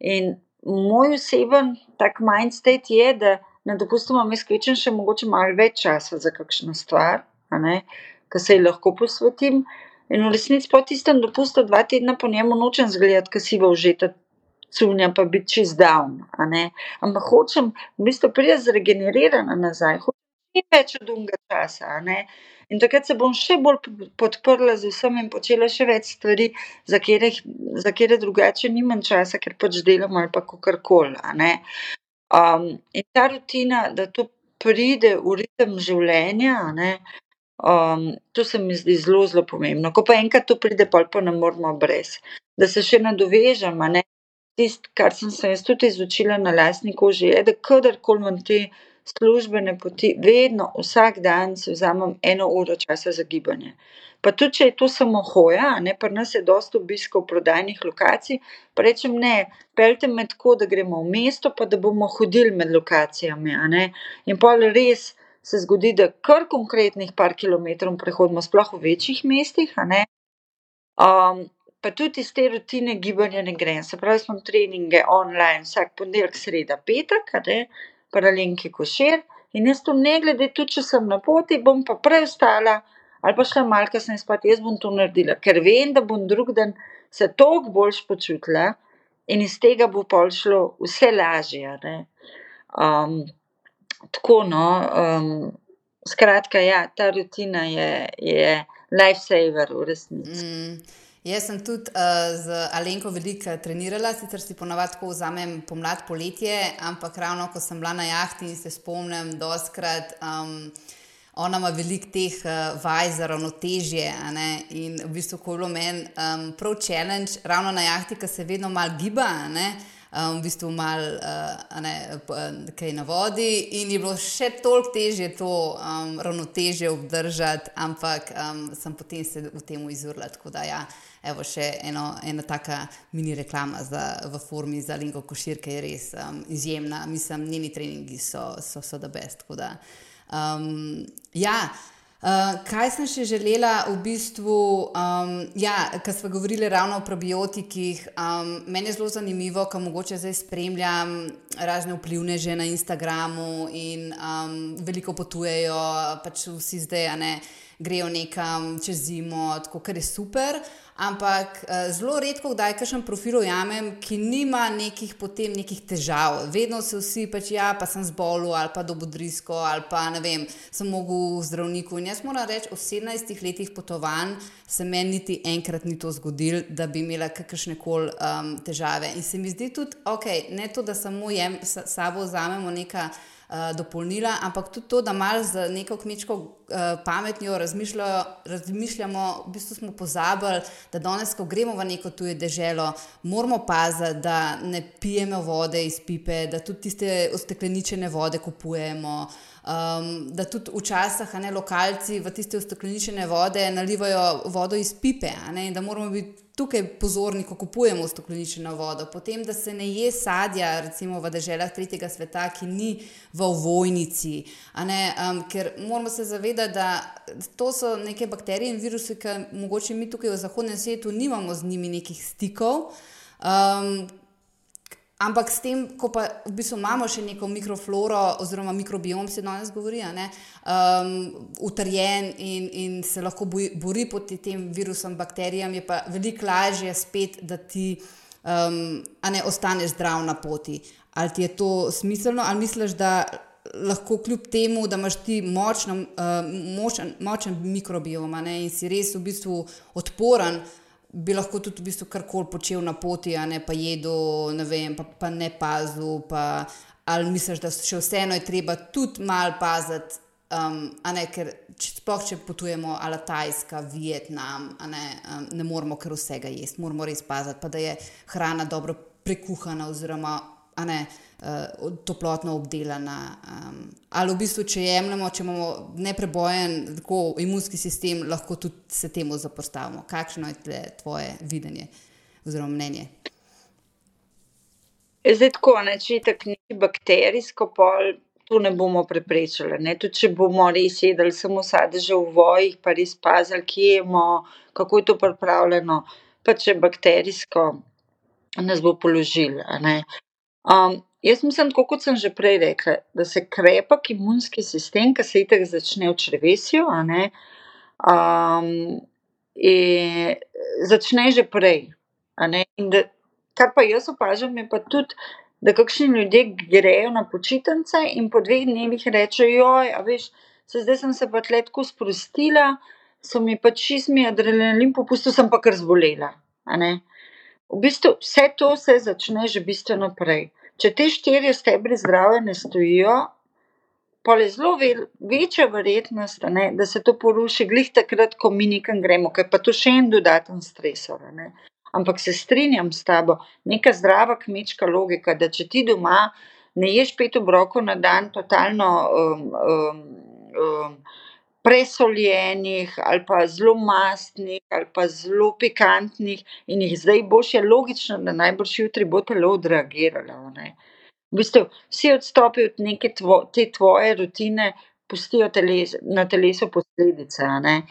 In moj oseben tak mindset je, da na dopustu imam kvečem še mogoče malo več časa za kakšno stvar, ki se ji lahko posvetim. In v resnici po tistem dopustu dva tedna po njemu nočem zgledati, ker si bo užeta cunja, pa biti čist down. Ampak hočem v bistvu priti zregenerirana nazaj, hočem več od unga časa. In takrat se bom še bolj podprla z vsem in počela še več stvari, za katere, za katere drugače nimam časa, ker pač delam ali pa kakorkoli. Um, in ta rutina, da to pride v ritem življenja, um, to se mi zdi zelo, zelo pomembno. Ko pa enkrat to pride, pa pa ne moramo brez. Da se še nadovežem, tisto, kar sem se jaz tudi izučila na lastni koži, je, da kadarkoli imam te službene poti, vedno, vsak dan si vzamem eno uro časa za gibanje. Pa tudi, če je to samo hoja, ne, pri nas je dosta obiskov prodajnih lokacij, pa rečem ne, peljte me tako, da gremo v mesto, pa da bomo hodili med lokacijami. In pol res se zgodi, da kar konkretnih par kilometrov prehodimo, sploh v večjih mestih. Um, pa tudi iz te rutine gibanja ne grem. Se pravi, smo treninge online vsak ponedeljek, sreda, petek, paralenki košir. In jaz to ne glede, tudi če sem na poti, bom pa prej vstala ali pa šla malce kasneje spat, jaz bom to naredila, ker vem, da bom drug dan se toliko bolj počutila in iz tega bo pol šlo vse lažje. Um, tako, no, um, skratka, ja, ta rutina je, je lifesaver v resnici. Mm. Jaz sem tudi uh, z Alenko veliko trenirala, sicer si ponovadi tako vzamem pomlad, poletje, ampak ravno ko sem bila na jahti in se spomnim, da oskrat. Um, Ona ima veliko teh uh, vaj za ravnotežje. In v bistvu, ko je bilo meni um, prav challenge, ravno na jahti, ki se vedno malo giba, um, v bistvu malo uh, kaj na vodi, in je bilo še toliko težje to um, ravnotežje obdržati, ampak um, sem potem se v tem izurla. Tako da, ja, evo še eno, ena taka mini reklama za, v formi za Lingo Košir, ki je res um, izjemna. Mislim, njeni treningi so, so, so da best. Um, ja. Uh, kaj sem še želela, v bistvu, um, ja, kar smo govorili ravno o probiotikih, um, meni je zelo zanimivo, ko mogoče zdaj spremljam razne vplivne že na Instagramu in um, veliko potujejo, pač vsi zdaj, ne, grejo nekam čez zimo, tako kar je super. Ampak uh, zelo redko, kdaj kakšen profil ujamem, ki nima nekih potem nekih težav. Vedno se vsi pač, ja, pa sem zbolel ali pa dobodrisko ali pa ne vem, sem mogel zdravniku. In jaz moram reči, v 17 letih potovanj se meni niti enkrat ni to zgodilo, da bi imela kakršne koli um, težave. In se mi zdi tudi, ok, ne to, da samo jem, sabo vzamemo nekaj. Eh, dopolnila, ampak tudi to, da malo z neko kmečko uh, pametjo razmišljamo. V bistvu smo pozabili, da danes, ko gremo v neko tuje deželo, moramo paziti, da ne pijemo vode iz pipe, da tudi tiste ustekleničene vode kupujemo. Um, da tudi včasih ne lokalci v tiste ustekleničene vode nalivajo vodo iz pipe, in da moramo biti tukaj pozorni, ko kupujemo stekleničeno vodo, potem da se ne je sadja, recimo v državah tretjega sveta, ki ni v vojnici. Um, ker moramo se zavedati, da to so neke bakterije in virusi, ki mogoče mi tukaj v zahodnem svetu nimamo z njimi nekih stikov. Um, Ampak s tem, ko pa v bistvu imamo še neko mikrofloro, oziroma mikrobiom, se danes govori, um, utrjen in, in se lahko bori, proti tem virusom, bakterijam, je pa veliko lažje spet, da ti um, ne ostaneš zdrav na poti. Ali ti je to smiselno, ali misliš, da lahko kljub temu, da imaš ti močno, uh, močen, močen mikrobiom in si res v bistvu odporen bi lahko tudi v bistvu karkoli počel na poti, a ne pa jedel, ne vem, pa, pa ne pazil. Pa, ali misliš, da še vseeno je treba tudi malo paziti, um, ne, ker sploh če potujemo, ali Tajska, Vietnam, ne, um, ne moramo kar vsega jesti, moramo res paziti, pa da je hrana dobro prekuhana oziroma ne, uh, toplotno obdelana. Um, ali v bistvu, če jemljemo, če imamo neprebojen tako, imunski sistem, lahko tudi se temu zapostavimo. Kakšno je tvoje videnje oziroma mnenje? Zdaj, tako, ne, če je tako neki bakterijsko pol, tu ne bomo preprečili. Ne. Tudi če bomo res jedli samo sadeže v vojih, pa res pazili, kje jemo, kako je to pripravljeno, pa če bakterijsko nas bo položil. Um, jaz mislim, tako kot sem že prej rekla, da se krepek imunski sistem, ki se itek začne v črvesju, um, začne že prej. Da, kar pa jaz opažam, je pa tudi, da kakšni ljudje grejo na počitnice in po dveh dnevih rečejo: a veš, se zdaj sem se pa tletko sprostila, so mi pa čizmi adrenalin popustil, sem pa kar zbolela. V bistvu vse to se začne že bistveno prej. Če te štiri stebre zdravja ne stojijo, pa je zelo večja verjetnost, ne, da se to poruši, glih takrat, ko mi nekam gremo, ker pa to še en dodaten stresor. Ne. Ampak se strinjam s tabo, neka zdrava kmečka logika, da če ti doma ne ješ pet obrokov na dan, totalno um, um, um, presoljenih ali pa zelo mastnih ali pa zelo pikantnih in jih zdaj boš, je logično, da najbrž jutri bo telo odreagiralo, ne. V bistvu vsi odstopi od neke te tvoje rutine pustijo na telesu posledice, a ne.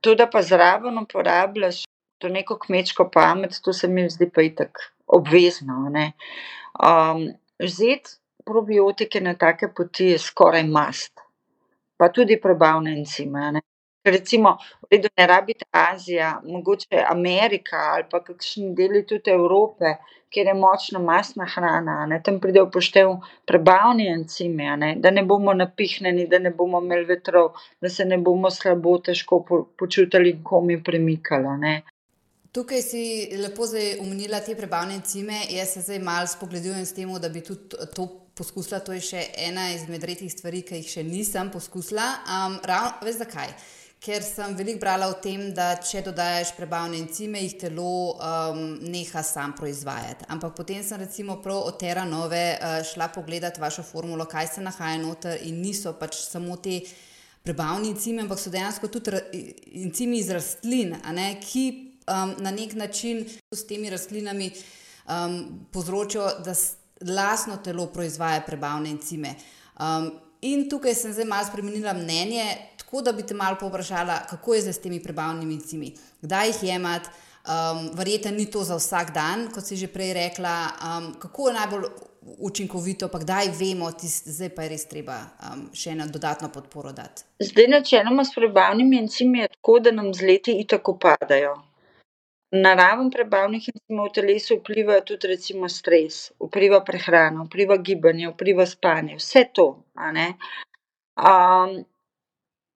to, da pa zraven uporabljaš to neko kmečko pamet, to se mi zdi pa itak obvezno, a ne. vzeti probiotike na take poti je skoraj must pa tudi prebavne encime, Recimo, v redu, ne rabi biti Azija, mogoče Amerika ali pa kakšni deli tudi Evrope, kjer je močna mastna hrana, a ne, tam pridejo v poštev prebavni encimi, a ne, da ne bomo napihnjeni, da ne bomo imeli vetrov, da se ne bomo slabo, težko počutili in komaj premikali, a ne. Tukaj si lepo zdaj omenila te prebavne encime, jaz se zdaj malo spogledujem s tem, da bi tudi to poskusila, to je še ena izmed redkih stvari, ki jih še nisem poskusila. Um, ravno, veš zakaj? Ker sem veliko brala o tem, da če dodajaš prebavne encime, jih telo um, neha sam proizvajati. Ampak potem sem recimo prav od Terra Nove uh, šla pogledat vašo formulo, kaj se nahaja noter in niso pač samo te prebavne encime, ampak so dejansko tudi encimi iz rastlin, ne, ki um, na nek način s temi rastlinami um, povzročajo, da lastno telo proizvaja prebavne encime. Um, in tukaj sem zdaj malo spremenila mnenje, tako da bi te malo povprašala, kako je z temi prebavnimi encimi, kdaj jih jemati. Um, Verjetno ni to za vsak dan, kot si že prej rekla, um, kako je najbolj učinkovito, pa kdaj vemo, da zdaj pa je res treba um, še eno dodatno podporo dati. Zdaj, načeloma s prebavnimi encimi je tako, da nam z leti tako padajo. Na raven prebavnih encimov v telesu vpliva tudi recimo stres, vpliva prehrana, vpliva gibanje, vpliva spanje, vse to, a ne.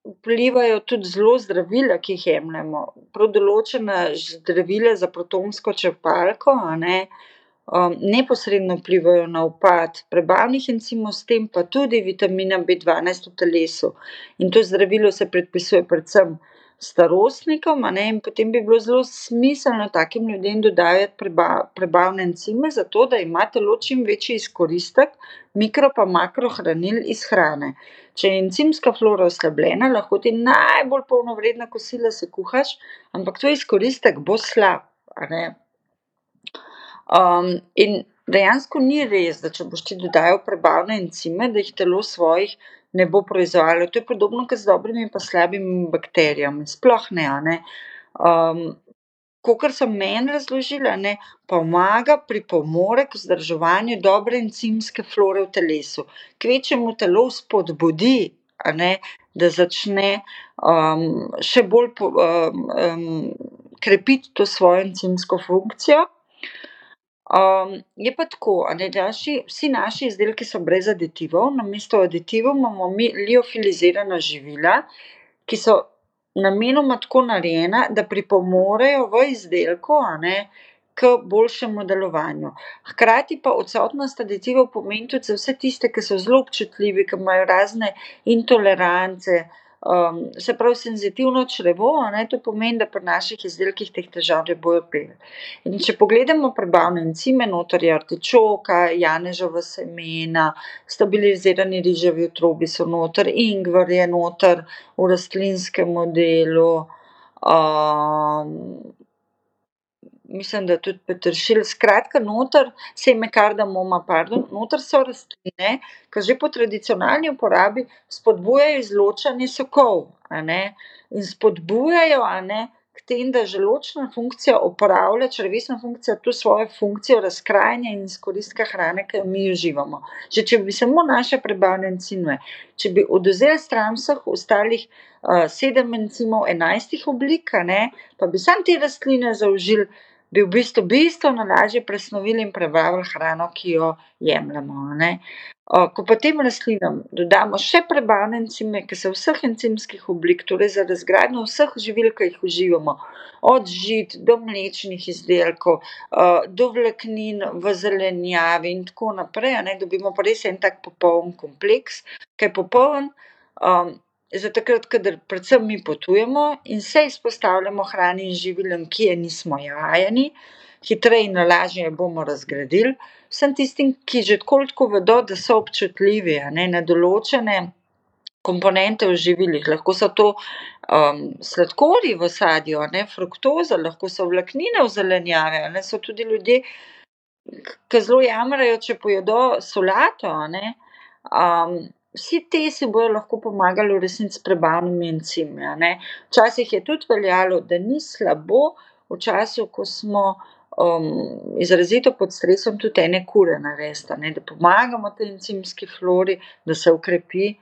vplivajo tudi zelo zdravila, ki jih jemljemo, prav določena zdravila za protonsko črpalko, a ne, neposredno vplivajo na upad prebavnih encimov, s tem pa tudi vitamina Bdvanajst v telesu. In to zdravilo se predpisuje predvsem starostnikom, a ne, in potem bi bilo zelo smiselno takim ljudem dodajati prebavne encime, zato da ima telo čim večji izkoristek mikro pa makrohranil iz hrane. Če je encimska flora oslabljena, lahko ti najbolj polnovredna kosila sekuhaš, ampak tvoj izkoristek bo slab, a ne. in dejansko ni res, da če boš ti dodajal prebavne encime, da jih telo svojih ne bo proizvajalo. To je podobno kot z dobrimi pa slabimi bakterijami, sploh ne, ne. kakor so meni razložili, a ne, pomaga, pripomore k vzdrževanju dobre encimske flore v telesu. Kvečjemu telo spodbudi, ne, da začne, še bolj krepiti to svojo encimsko funkcijo. Je pa tako, a ne, naši, vsi naši izdelki so brez aditivov, namesto aditivov imamo mi liofilizirana živila, ki so namenoma tako narejena, da pripomorejo v izdelku ne, k boljšemu delovanju. Hkrati pa odsotnost aditivov pomeni tudi za vse tiste, ki so zelo občutljivi, ki imajo razne intolerance. Um, se pravi, senzitivno črevo, ne, to pomeni, da pri naših izdelkih teh težav ne bojo peli. In če pogledamo prebavne encime, notor je artičoka, janežova semena, stabilizirani riževi otrobi so notor, ingver je notor v rastlinskem modelu. Um, mislim, da tudi peteršilj, skratka, noter seme kardamoma, pardon, noter so rastline, ki že po tradicionalni uporabi spodbujajo izločanje sokov, a ne, in spodbujajo, a ne, k tem, da želodčna funkcija opravlja, črevesna funkcija tu svojo funkcijo razkrajanja in izkoristka hrane, ki jo mi uživamo. Že če bi samo naše prebavne encime, če bi odvzeli stran vseh ostalih uh, sedem encimov enajstih oblik, ne, pa bi samo te rastline zaužili, bi v bistvu bistveno lažje presnovili in prebavili hrano, ki jo jemljemo. Ne. Ko pa tem rastlinam dodamo še prebavne encime, ki so vseh encimskih oblik, torej za razgradnjo vseh živil, ki jih uživamo, od žit do mlečnih izdelkov, do vlaknin v zelenjavi in tako naprej, ne, dobimo pa res en tak popoln kompleks, ki je popoln. Za takrat, kadar predvsem mi potujemo in se izpostavljamo hrani in živilom, ki je nismo jajeni, hitreje in lažje bomo razgradili. Vsem tistim, ki že tako ali tako vedo, da so občutljivi, a ne, na določene komponente v živilih, lahko so to um, sladkorji v sadju, a ne, fruktoza, lahko so vlaknine v zelenjavi, a ne, so tudi ljudje, ki zelo jamrajo, če pojedo solato, a ne. Vsi ti si bojo lahko pomagali v resnici s prebavnimi encimi. Včasih je tudi veljalo, da ni slabo v času, ko smo izrazito pod stresom, tudi ene kure narediti, ne, da pomagamo tej encimski flori, da se okrepi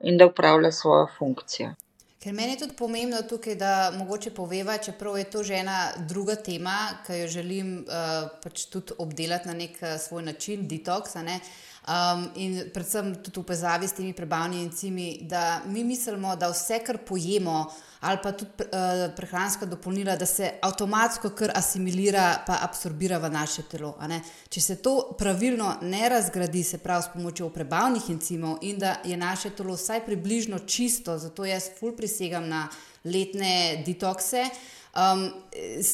in da opravlja svojo funkcijo. Ker meni je tudi pomembno tukaj, da mogoče poveva, čeprav je to že ena druga tema, ki jo želim pač tudi obdelati na neki svoj način, detoks, ne. Um, in predvsem tudi v povezavi s temi prebavnimi encimi, da mi mislimo, da vse, kar pojemo, ali pa tudi uh, prehranska dopolnila, da se avtomatsko kar asimilira, pa absorbira v naše telo. Če se to pravilno ne razgradi, se pravi s pomočjo prebavnih encimov, in da je naše telo vsaj približno čisto, zato jaz ful prisegam na letne detokse um,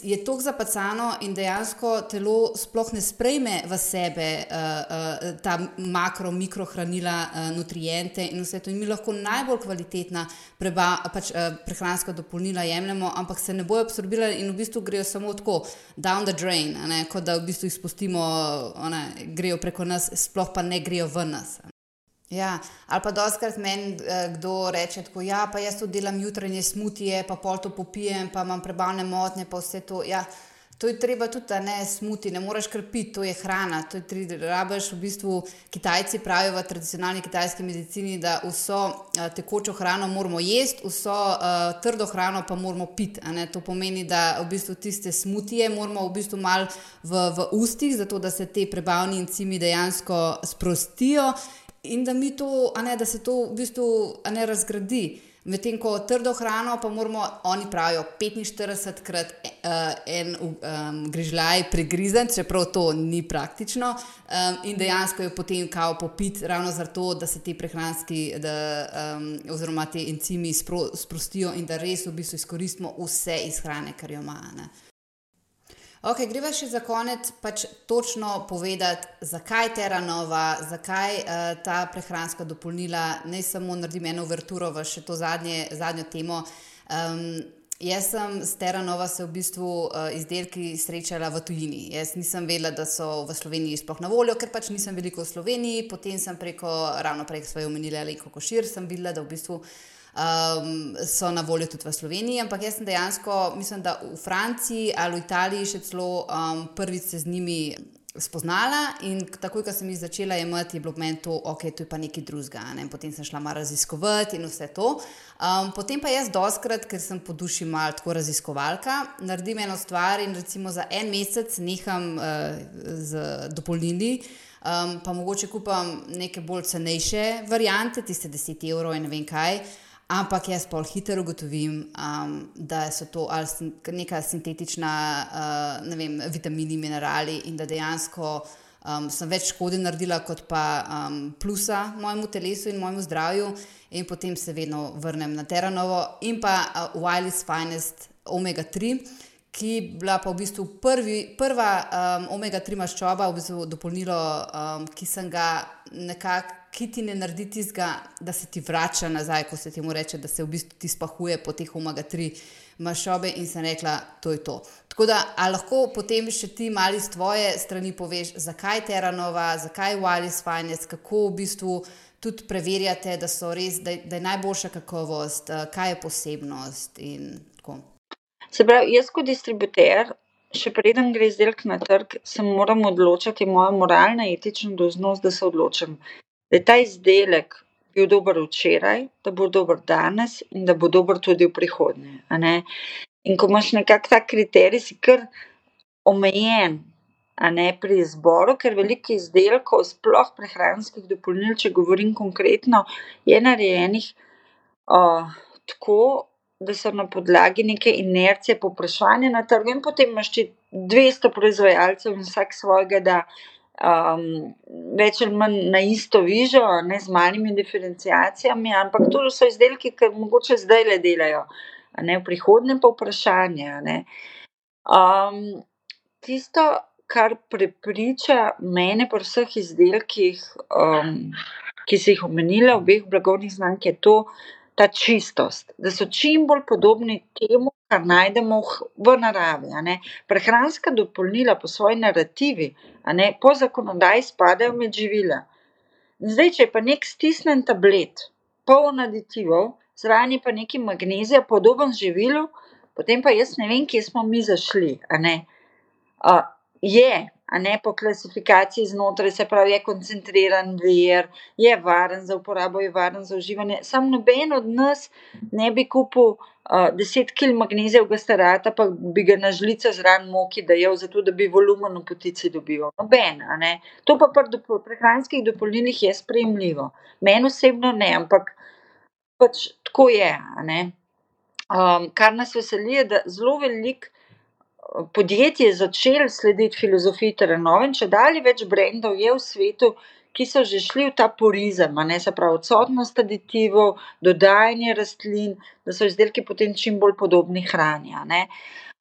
je tako zapacano in dejansko telo sploh ne sprejme v sebe uh, uh, ta makro, mikrohranila, uh, nutriente in vse to. In mi lahko najbolj kvalitetna preba, pač, uh, prehranska dopolnila jemljemo, ampak se ne bojo absorbirali in v bistvu grejo samo tako, down the drain, kot da v bistvu izpustimo, ne, grejo preko nas, sploh pa ne grejo v nas. Ja, ali pa doskrat meni eh, kdo reče, da ja, pa jaz to delam jutranje smutije, pa pol to popijem, pa imam prebavne motnje, pa vse to. Ja, to je treba tudi, da ne smuti, ne moreš krpiti, to je hrana. To je tri, rabiš v bistvu. Kitajci pravijo v tradicionalni kitajski medicini, da vso uh, tekočo hrano moramo jesti, vso uh, trdo hrano pa moramo piti. To pomeni, da v bistvu tiste smutije moramo v bistvu mal v, v ustih, zato da se te prebavni encimi dejansko sprostijo in da, to, ne, da se to v bistvu ne razgradi. Medtem ko trdo hrano, pa moramo, oni pravijo, 45 krat uh, en um, grižljaj pregrizen, čeprav to ni praktično, um, in dejansko je potem kao popit, ravno zato, da se ti prehranski, da, um, oziroma ti encimi spro, sprostijo in da res v bistvu izkoristimo vse iz hrane, kar jo ima. Ok, greva še za konec pač točno povedati, zakaj Terra Nova, zakaj uh, ta prehranska dopolnila, ne samo naredim eno vrturo v še to zadnje, zadnjo temo. Um, jaz sem s Terra Nova se v bistvu uh, izdelki srečala v tujini. Jaz nisem vedela, da so v Sloveniji sploh na voljo, ker pač nisem veliko v Sloveniji, potem sem preko, ravno preko svoje omenile Alenko Košir, sem videla, da v bistvu um, so na voljo tudi v Sloveniji, ampak jaz sem dejansko, mislim, da v Franciji ali v Italiji še celo um, prvič se z njimi. Spoznala in takoj, ko sem jih začela imeti, je bilo meni to, ok, to je pa nekaj drugega. Ne? Potem sem šla malo raziskovati in vse to. Um, potem pa jaz, doskrat, ker sem po duši malo tako raziskovalka, naredim eno stvar in recimo za en mesec neham uh, z dopolnili, um, pa mogoče kupam neke bolj cenejše variante, tiste 10 evrov in ne vem kaj. Ampak jaz pol hitro ugotovim, um, da so to ali neka sintetična, uh, ne vem, vitamini, minerali in da dejansko um, sem več škode naredila, kot pa um, plusa mojemu telesu in mojemu zdravju, in potem se vedno vrnem na Teranovo in pa uh, Wiley's Finest Omega 3 ki je bila pa v bistvu prvi, prva um, omega-3 maščoba, v bistvu dopolnilo, um, ki sem ga nekako, ki ti ne naredi tistega, da se ti vrača nazaj, ko se ti mu reče, da se v bistvu ti spahuje po teh omega-3 maščobe in sem rekla, to je to. Tako da, lahko potem še ti mali z tvoje strani poveš, zakaj Terranova, zakaj Wallis Finance, kako v bistvu. Tudi preverjate, da, res, da, je, da je najboljša kakovost, uh, kaj je posebnost. Se pravi, jaz kot distributer, še preden gre izdelek na trg, se moram odločiti, moja moralna, etična dolžnost, da se odločim, da je ta izdelek bil dober včeraj, da bo dober danes in da bo dober tudi v prihodnje. In ko imaš nekako ta kriterij, si kar omejen. A ne pri izboru, ker veliko izdelkov, sploh prehranskih dopolnil, če govorim konkretno, je narejenih uh, tako, da so na podlagi neke inercije poprašanja na trgu, in potem imaš 200 proizvajalcev in vsak svojega, da um, več ali manj na isto vižo, ne z malimi diferencijacijami, ampak to so izdelki, ki mogoče zdaj le delajo, ne v prihodnje pa vprašanje. Um, tisto, kar prepriča mene pri vseh izdelkih, um, ki si jih omenila, obeh blagovnih znamk, je to, ta čistost, da so čim bolj podobni temu, kar najdemo v naravi. Prehranska dopolnila po svoji narativi, po zakonodaji spadajo med živila. Zdaj, če je pa nek stisnen tablet, poln aditivov, zraven pa neki magnezij, podoben živilu, potem pa jaz ne vem, kje smo mi zašli. Uh, je, a ne po klasifikaciji znotraj, se pravi, je koncentriran vir, je varen za uporabo, je varen za uživanje. Sam noben od nas ne bi kupil uh, 10 kg magnezijevega starata, pa bi ga na žlico zraven moki dajal, zato da bi volumen v potici dobival. Noben, a ne. To pa pri prehranskih dopolnilih je sprejemljivo. Meni osebno ne, ampak pač tako je. Um, kar nas veseli, je, da zelo veliko podjetje začelo slediti filozofiji Terenove, in če dalje več brendov je v svetu, ki so že šli v ta porizem, ne se pravi odsotnost aditivov, dodajanje rastlin, da so izdelki potem čim bolj podobni hrani.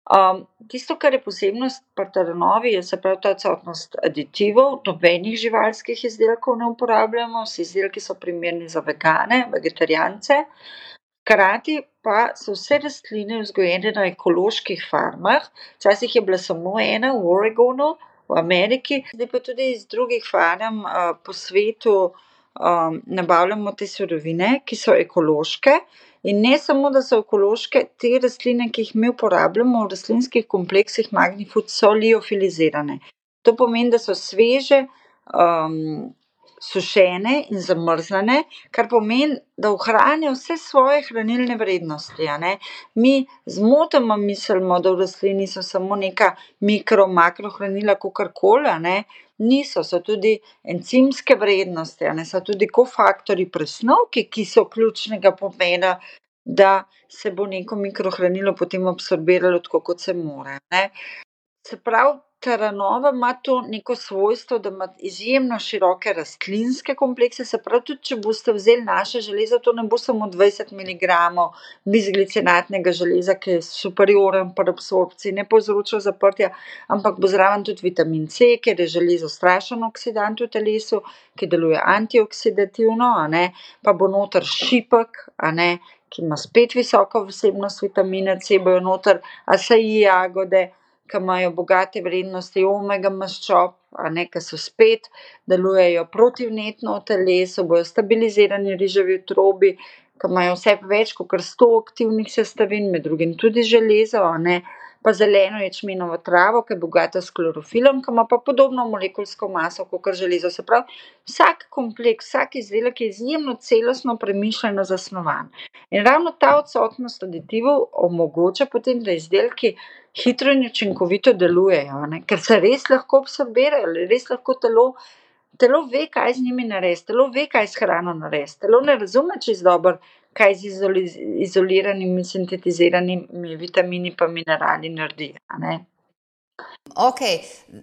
Um, tisto, kar je posebnost pri Terenovi, je se pravi ta odsotnost aditivov, nobenih živalskih izdelkov ne uporabljamo, vsi izdelki so primerni za vegane, vegetarijance. Hkrati pa so vse rastline vzgojene na ekoloških farmah, včasih je bila samo ena v Oregonu, v Ameriki, zdaj pa tudi iz drugih farm uh, po svetu um, nabavljamo te surovine, ki so ekološke. In ne samo, da so ekološke, te rastline, ki jih mi uporabljamo v rastlinskih kompleksih Magnifood, so liofilizirane. To pomeni, da so sveže, um, sušene in zamrznjene, kar pomeni, da ohranijo vse svoje hranilne vrednosti. Mi zmotoma mislimo, da v rastlini so samo neka mikro, makro hranila, kako koli. Niso, so tudi encimske vrednosti, ne, so tudi kofaktori presnovki, ki so ključnega pomena, da se bo neko mikrohranilo potem absorbiralo tako, kot se mora. Ne. Se pravi, Terranova ima to neko svojstvo, da ima izjemno široke rastlinske komplekse. Se pravi, tudi če boste vzeli naše železo, to ne bo samo 20 mg bisglicinatnega železa, ki je superioren pri absorpciji, ne povzroča zaprtja, ampak bo zraven tudi vitamin C, ker je železo strašen oksidant v telesu, ki deluje antioksidativno, pa bo noter šipek, ki ima spet visoko vsebnost vitamina C, bojo noter asaji jagode ki imajo bogate vrednosti omega maščob, ki so spet delujejo protivnetno v telesu, bojo stabilizirani riževi otrobi, ki imajo vse več kot 100 aktivnih sestavin, med drugim tudi železo, ne, pa zeleno ječmenovo travo, ki je bogata s klorofilom, ki ima pa podobno molekulsko maso kot železo. Se pravi, vsak kompleks, vsak izdelek je izjemno celostno premišljeno zasnovan. In ravno ta odsotnost aditivov omogoča potem, da izdelki hitro in učinkovito delujejo, ne? ker se res lahko absorbirajo, res lahko telo, telo ve, kaj z njimi narediti, telo ve, kaj s hrano narediti. Telo ne razume čez dobro, kaj z izoliranimi, sintetiziranimi vitamini in minerali naredi. Ok,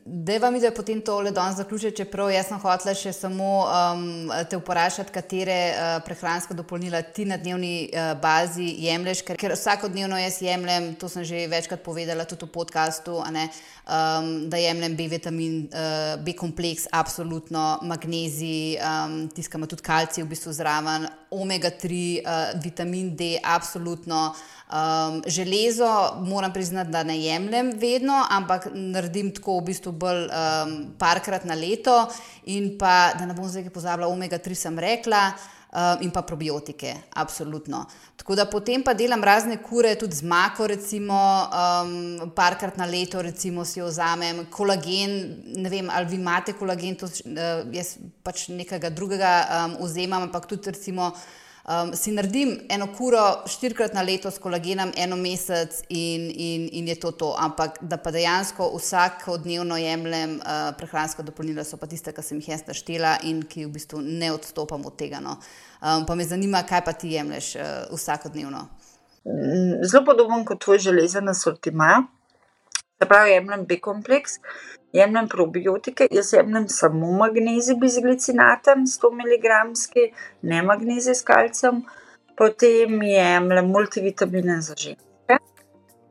da vam je potem to le danes zaključiti, čeprav jaz sem hotel še samo um, te vprašati, katere uh, prehranske dopolnila ti na dnevni uh, bazi jemliš, ker, ker vsakodnevno jaz jemljem, to sem že večkrat povedala tudi v podkastu, um, da jemljem B vitamin, uh, B kompleks, absolutno, magnezij, um, tiskamo tudi kalcij v bistvu zraven, omega 3, uh, vitamin D, absolutno. Um, železo moram priznati, da ne jemljem vedno, ampak naredim tako v bistvu bolj um, parkrat na leto. In pa, da ne bom zdaj pozabila, omega 3 sem rekla. In pa probiotike, absolutno. Tako da potem pa delam razne kure, tudi z mako, recimo, um, parkrat na leto, recimo si jo vzamem, kolagen. Ne vem, ali vi imate kolagen, to, uh, jaz pač nekaj drugega um, vzemam, ampak tudi recimo. Um, si naredim eno kuro štirikrat na leto s kolagenom, eno mesec in, in, in je to to. Ampak da pa dejansko vsakodnevno jemljem uh, prehranska dopolnila, so pa tiste, ki sem jih jaz naštela in ki v bistvu ne odstopam od tega. No. Um, pa me zanima, kaj pa ti jemliš uh, vsakodnevno. Mm, zelo podoben kot tvoj železen asortiman. Se pravi, jemljem B-kompleks, jemljem probiotike, jaz jemljem samo magnezij bizglicinaten, 100 mg, ne magnezij s kalcem, potem jemljem multivitamine za ženske.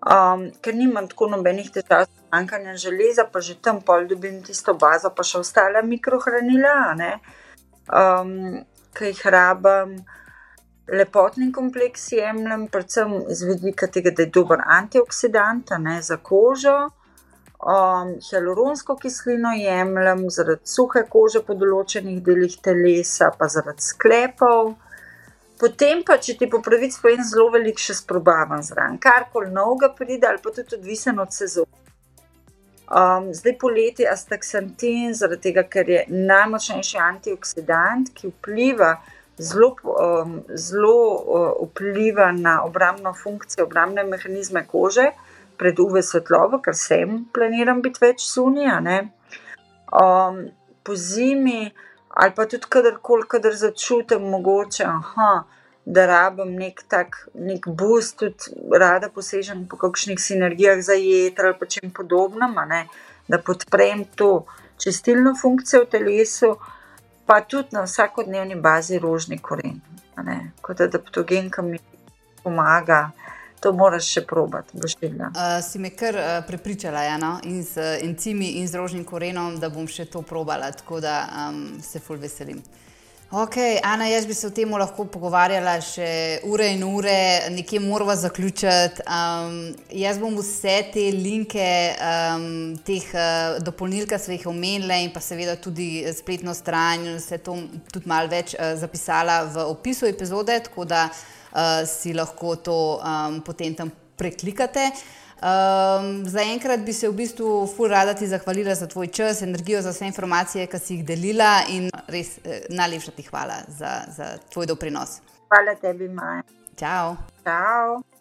Um, ker nimam tako nobenih težav z manjkanjem železa, pa že tam pol dobim tisto bazo, pa še ostale mikrohranila, um, ki jih rabim lepotni kompleks jemljem, predvsem iz vidika tega, da je dober antioksidant za kožo. Um, hialuronsko kislino jemljem zaradi suhe kože po določenih delih telesa, pa zaradi sklepov. Potem pa, če ti po pravici povem, zelo veliko še sprobavam zraven, kar koli novega pride, ali pa tudi odvisen od sezone. Um, zdaj poleti astaksantin, zaradi tega, ker je najmočnejši antioksidant, ki vpliva zelo, um, zelo uh, vpliva na obrambno funkcijo, obrambne mehanizme kože pred UV svetlobo, ker sem planiram biti več sunija. Um, po zimi ali pa tudi kadarkoli, kadar začutim mogoče, aha, da rabim nek tak nek boost, tudi rada posežem po kakšnih sinergijah za jedro ali pa čem podobnem, da podprem to čistilno funkcijo v telesu pa tudi na vsakodnevni bazi rožni koren. Kot da ptogen, ki mi pomaga, to moraš še probati. Uh, si me kar uh, prepričala, ja, no? in z encimi in z rožnim korenom, da bom še to probala, tako da um, se ful veselim. Ok, Ana, jaz bi se o tem lahko pogovarjala še ure in ure, nekje moramo zaključiti. Um, jaz bom vse te linke, um, teh uh, dopolnil, ki sem jih omenila, in pa seveda tudi spletno stran, vse to tudi malo več uh, zapisala v opisu epizode, tako da uh, si lahko to um, potem tam preklikate. Um, Zaenkrat bi se v bistvu ful rada ti zahvalila za tvoj čas, energijo, za vse informacije, ki si jih delila in res eh, najlepša ti hvala za, za tvoj doprinos. Hvala tebi, Maja. Čau. Čau.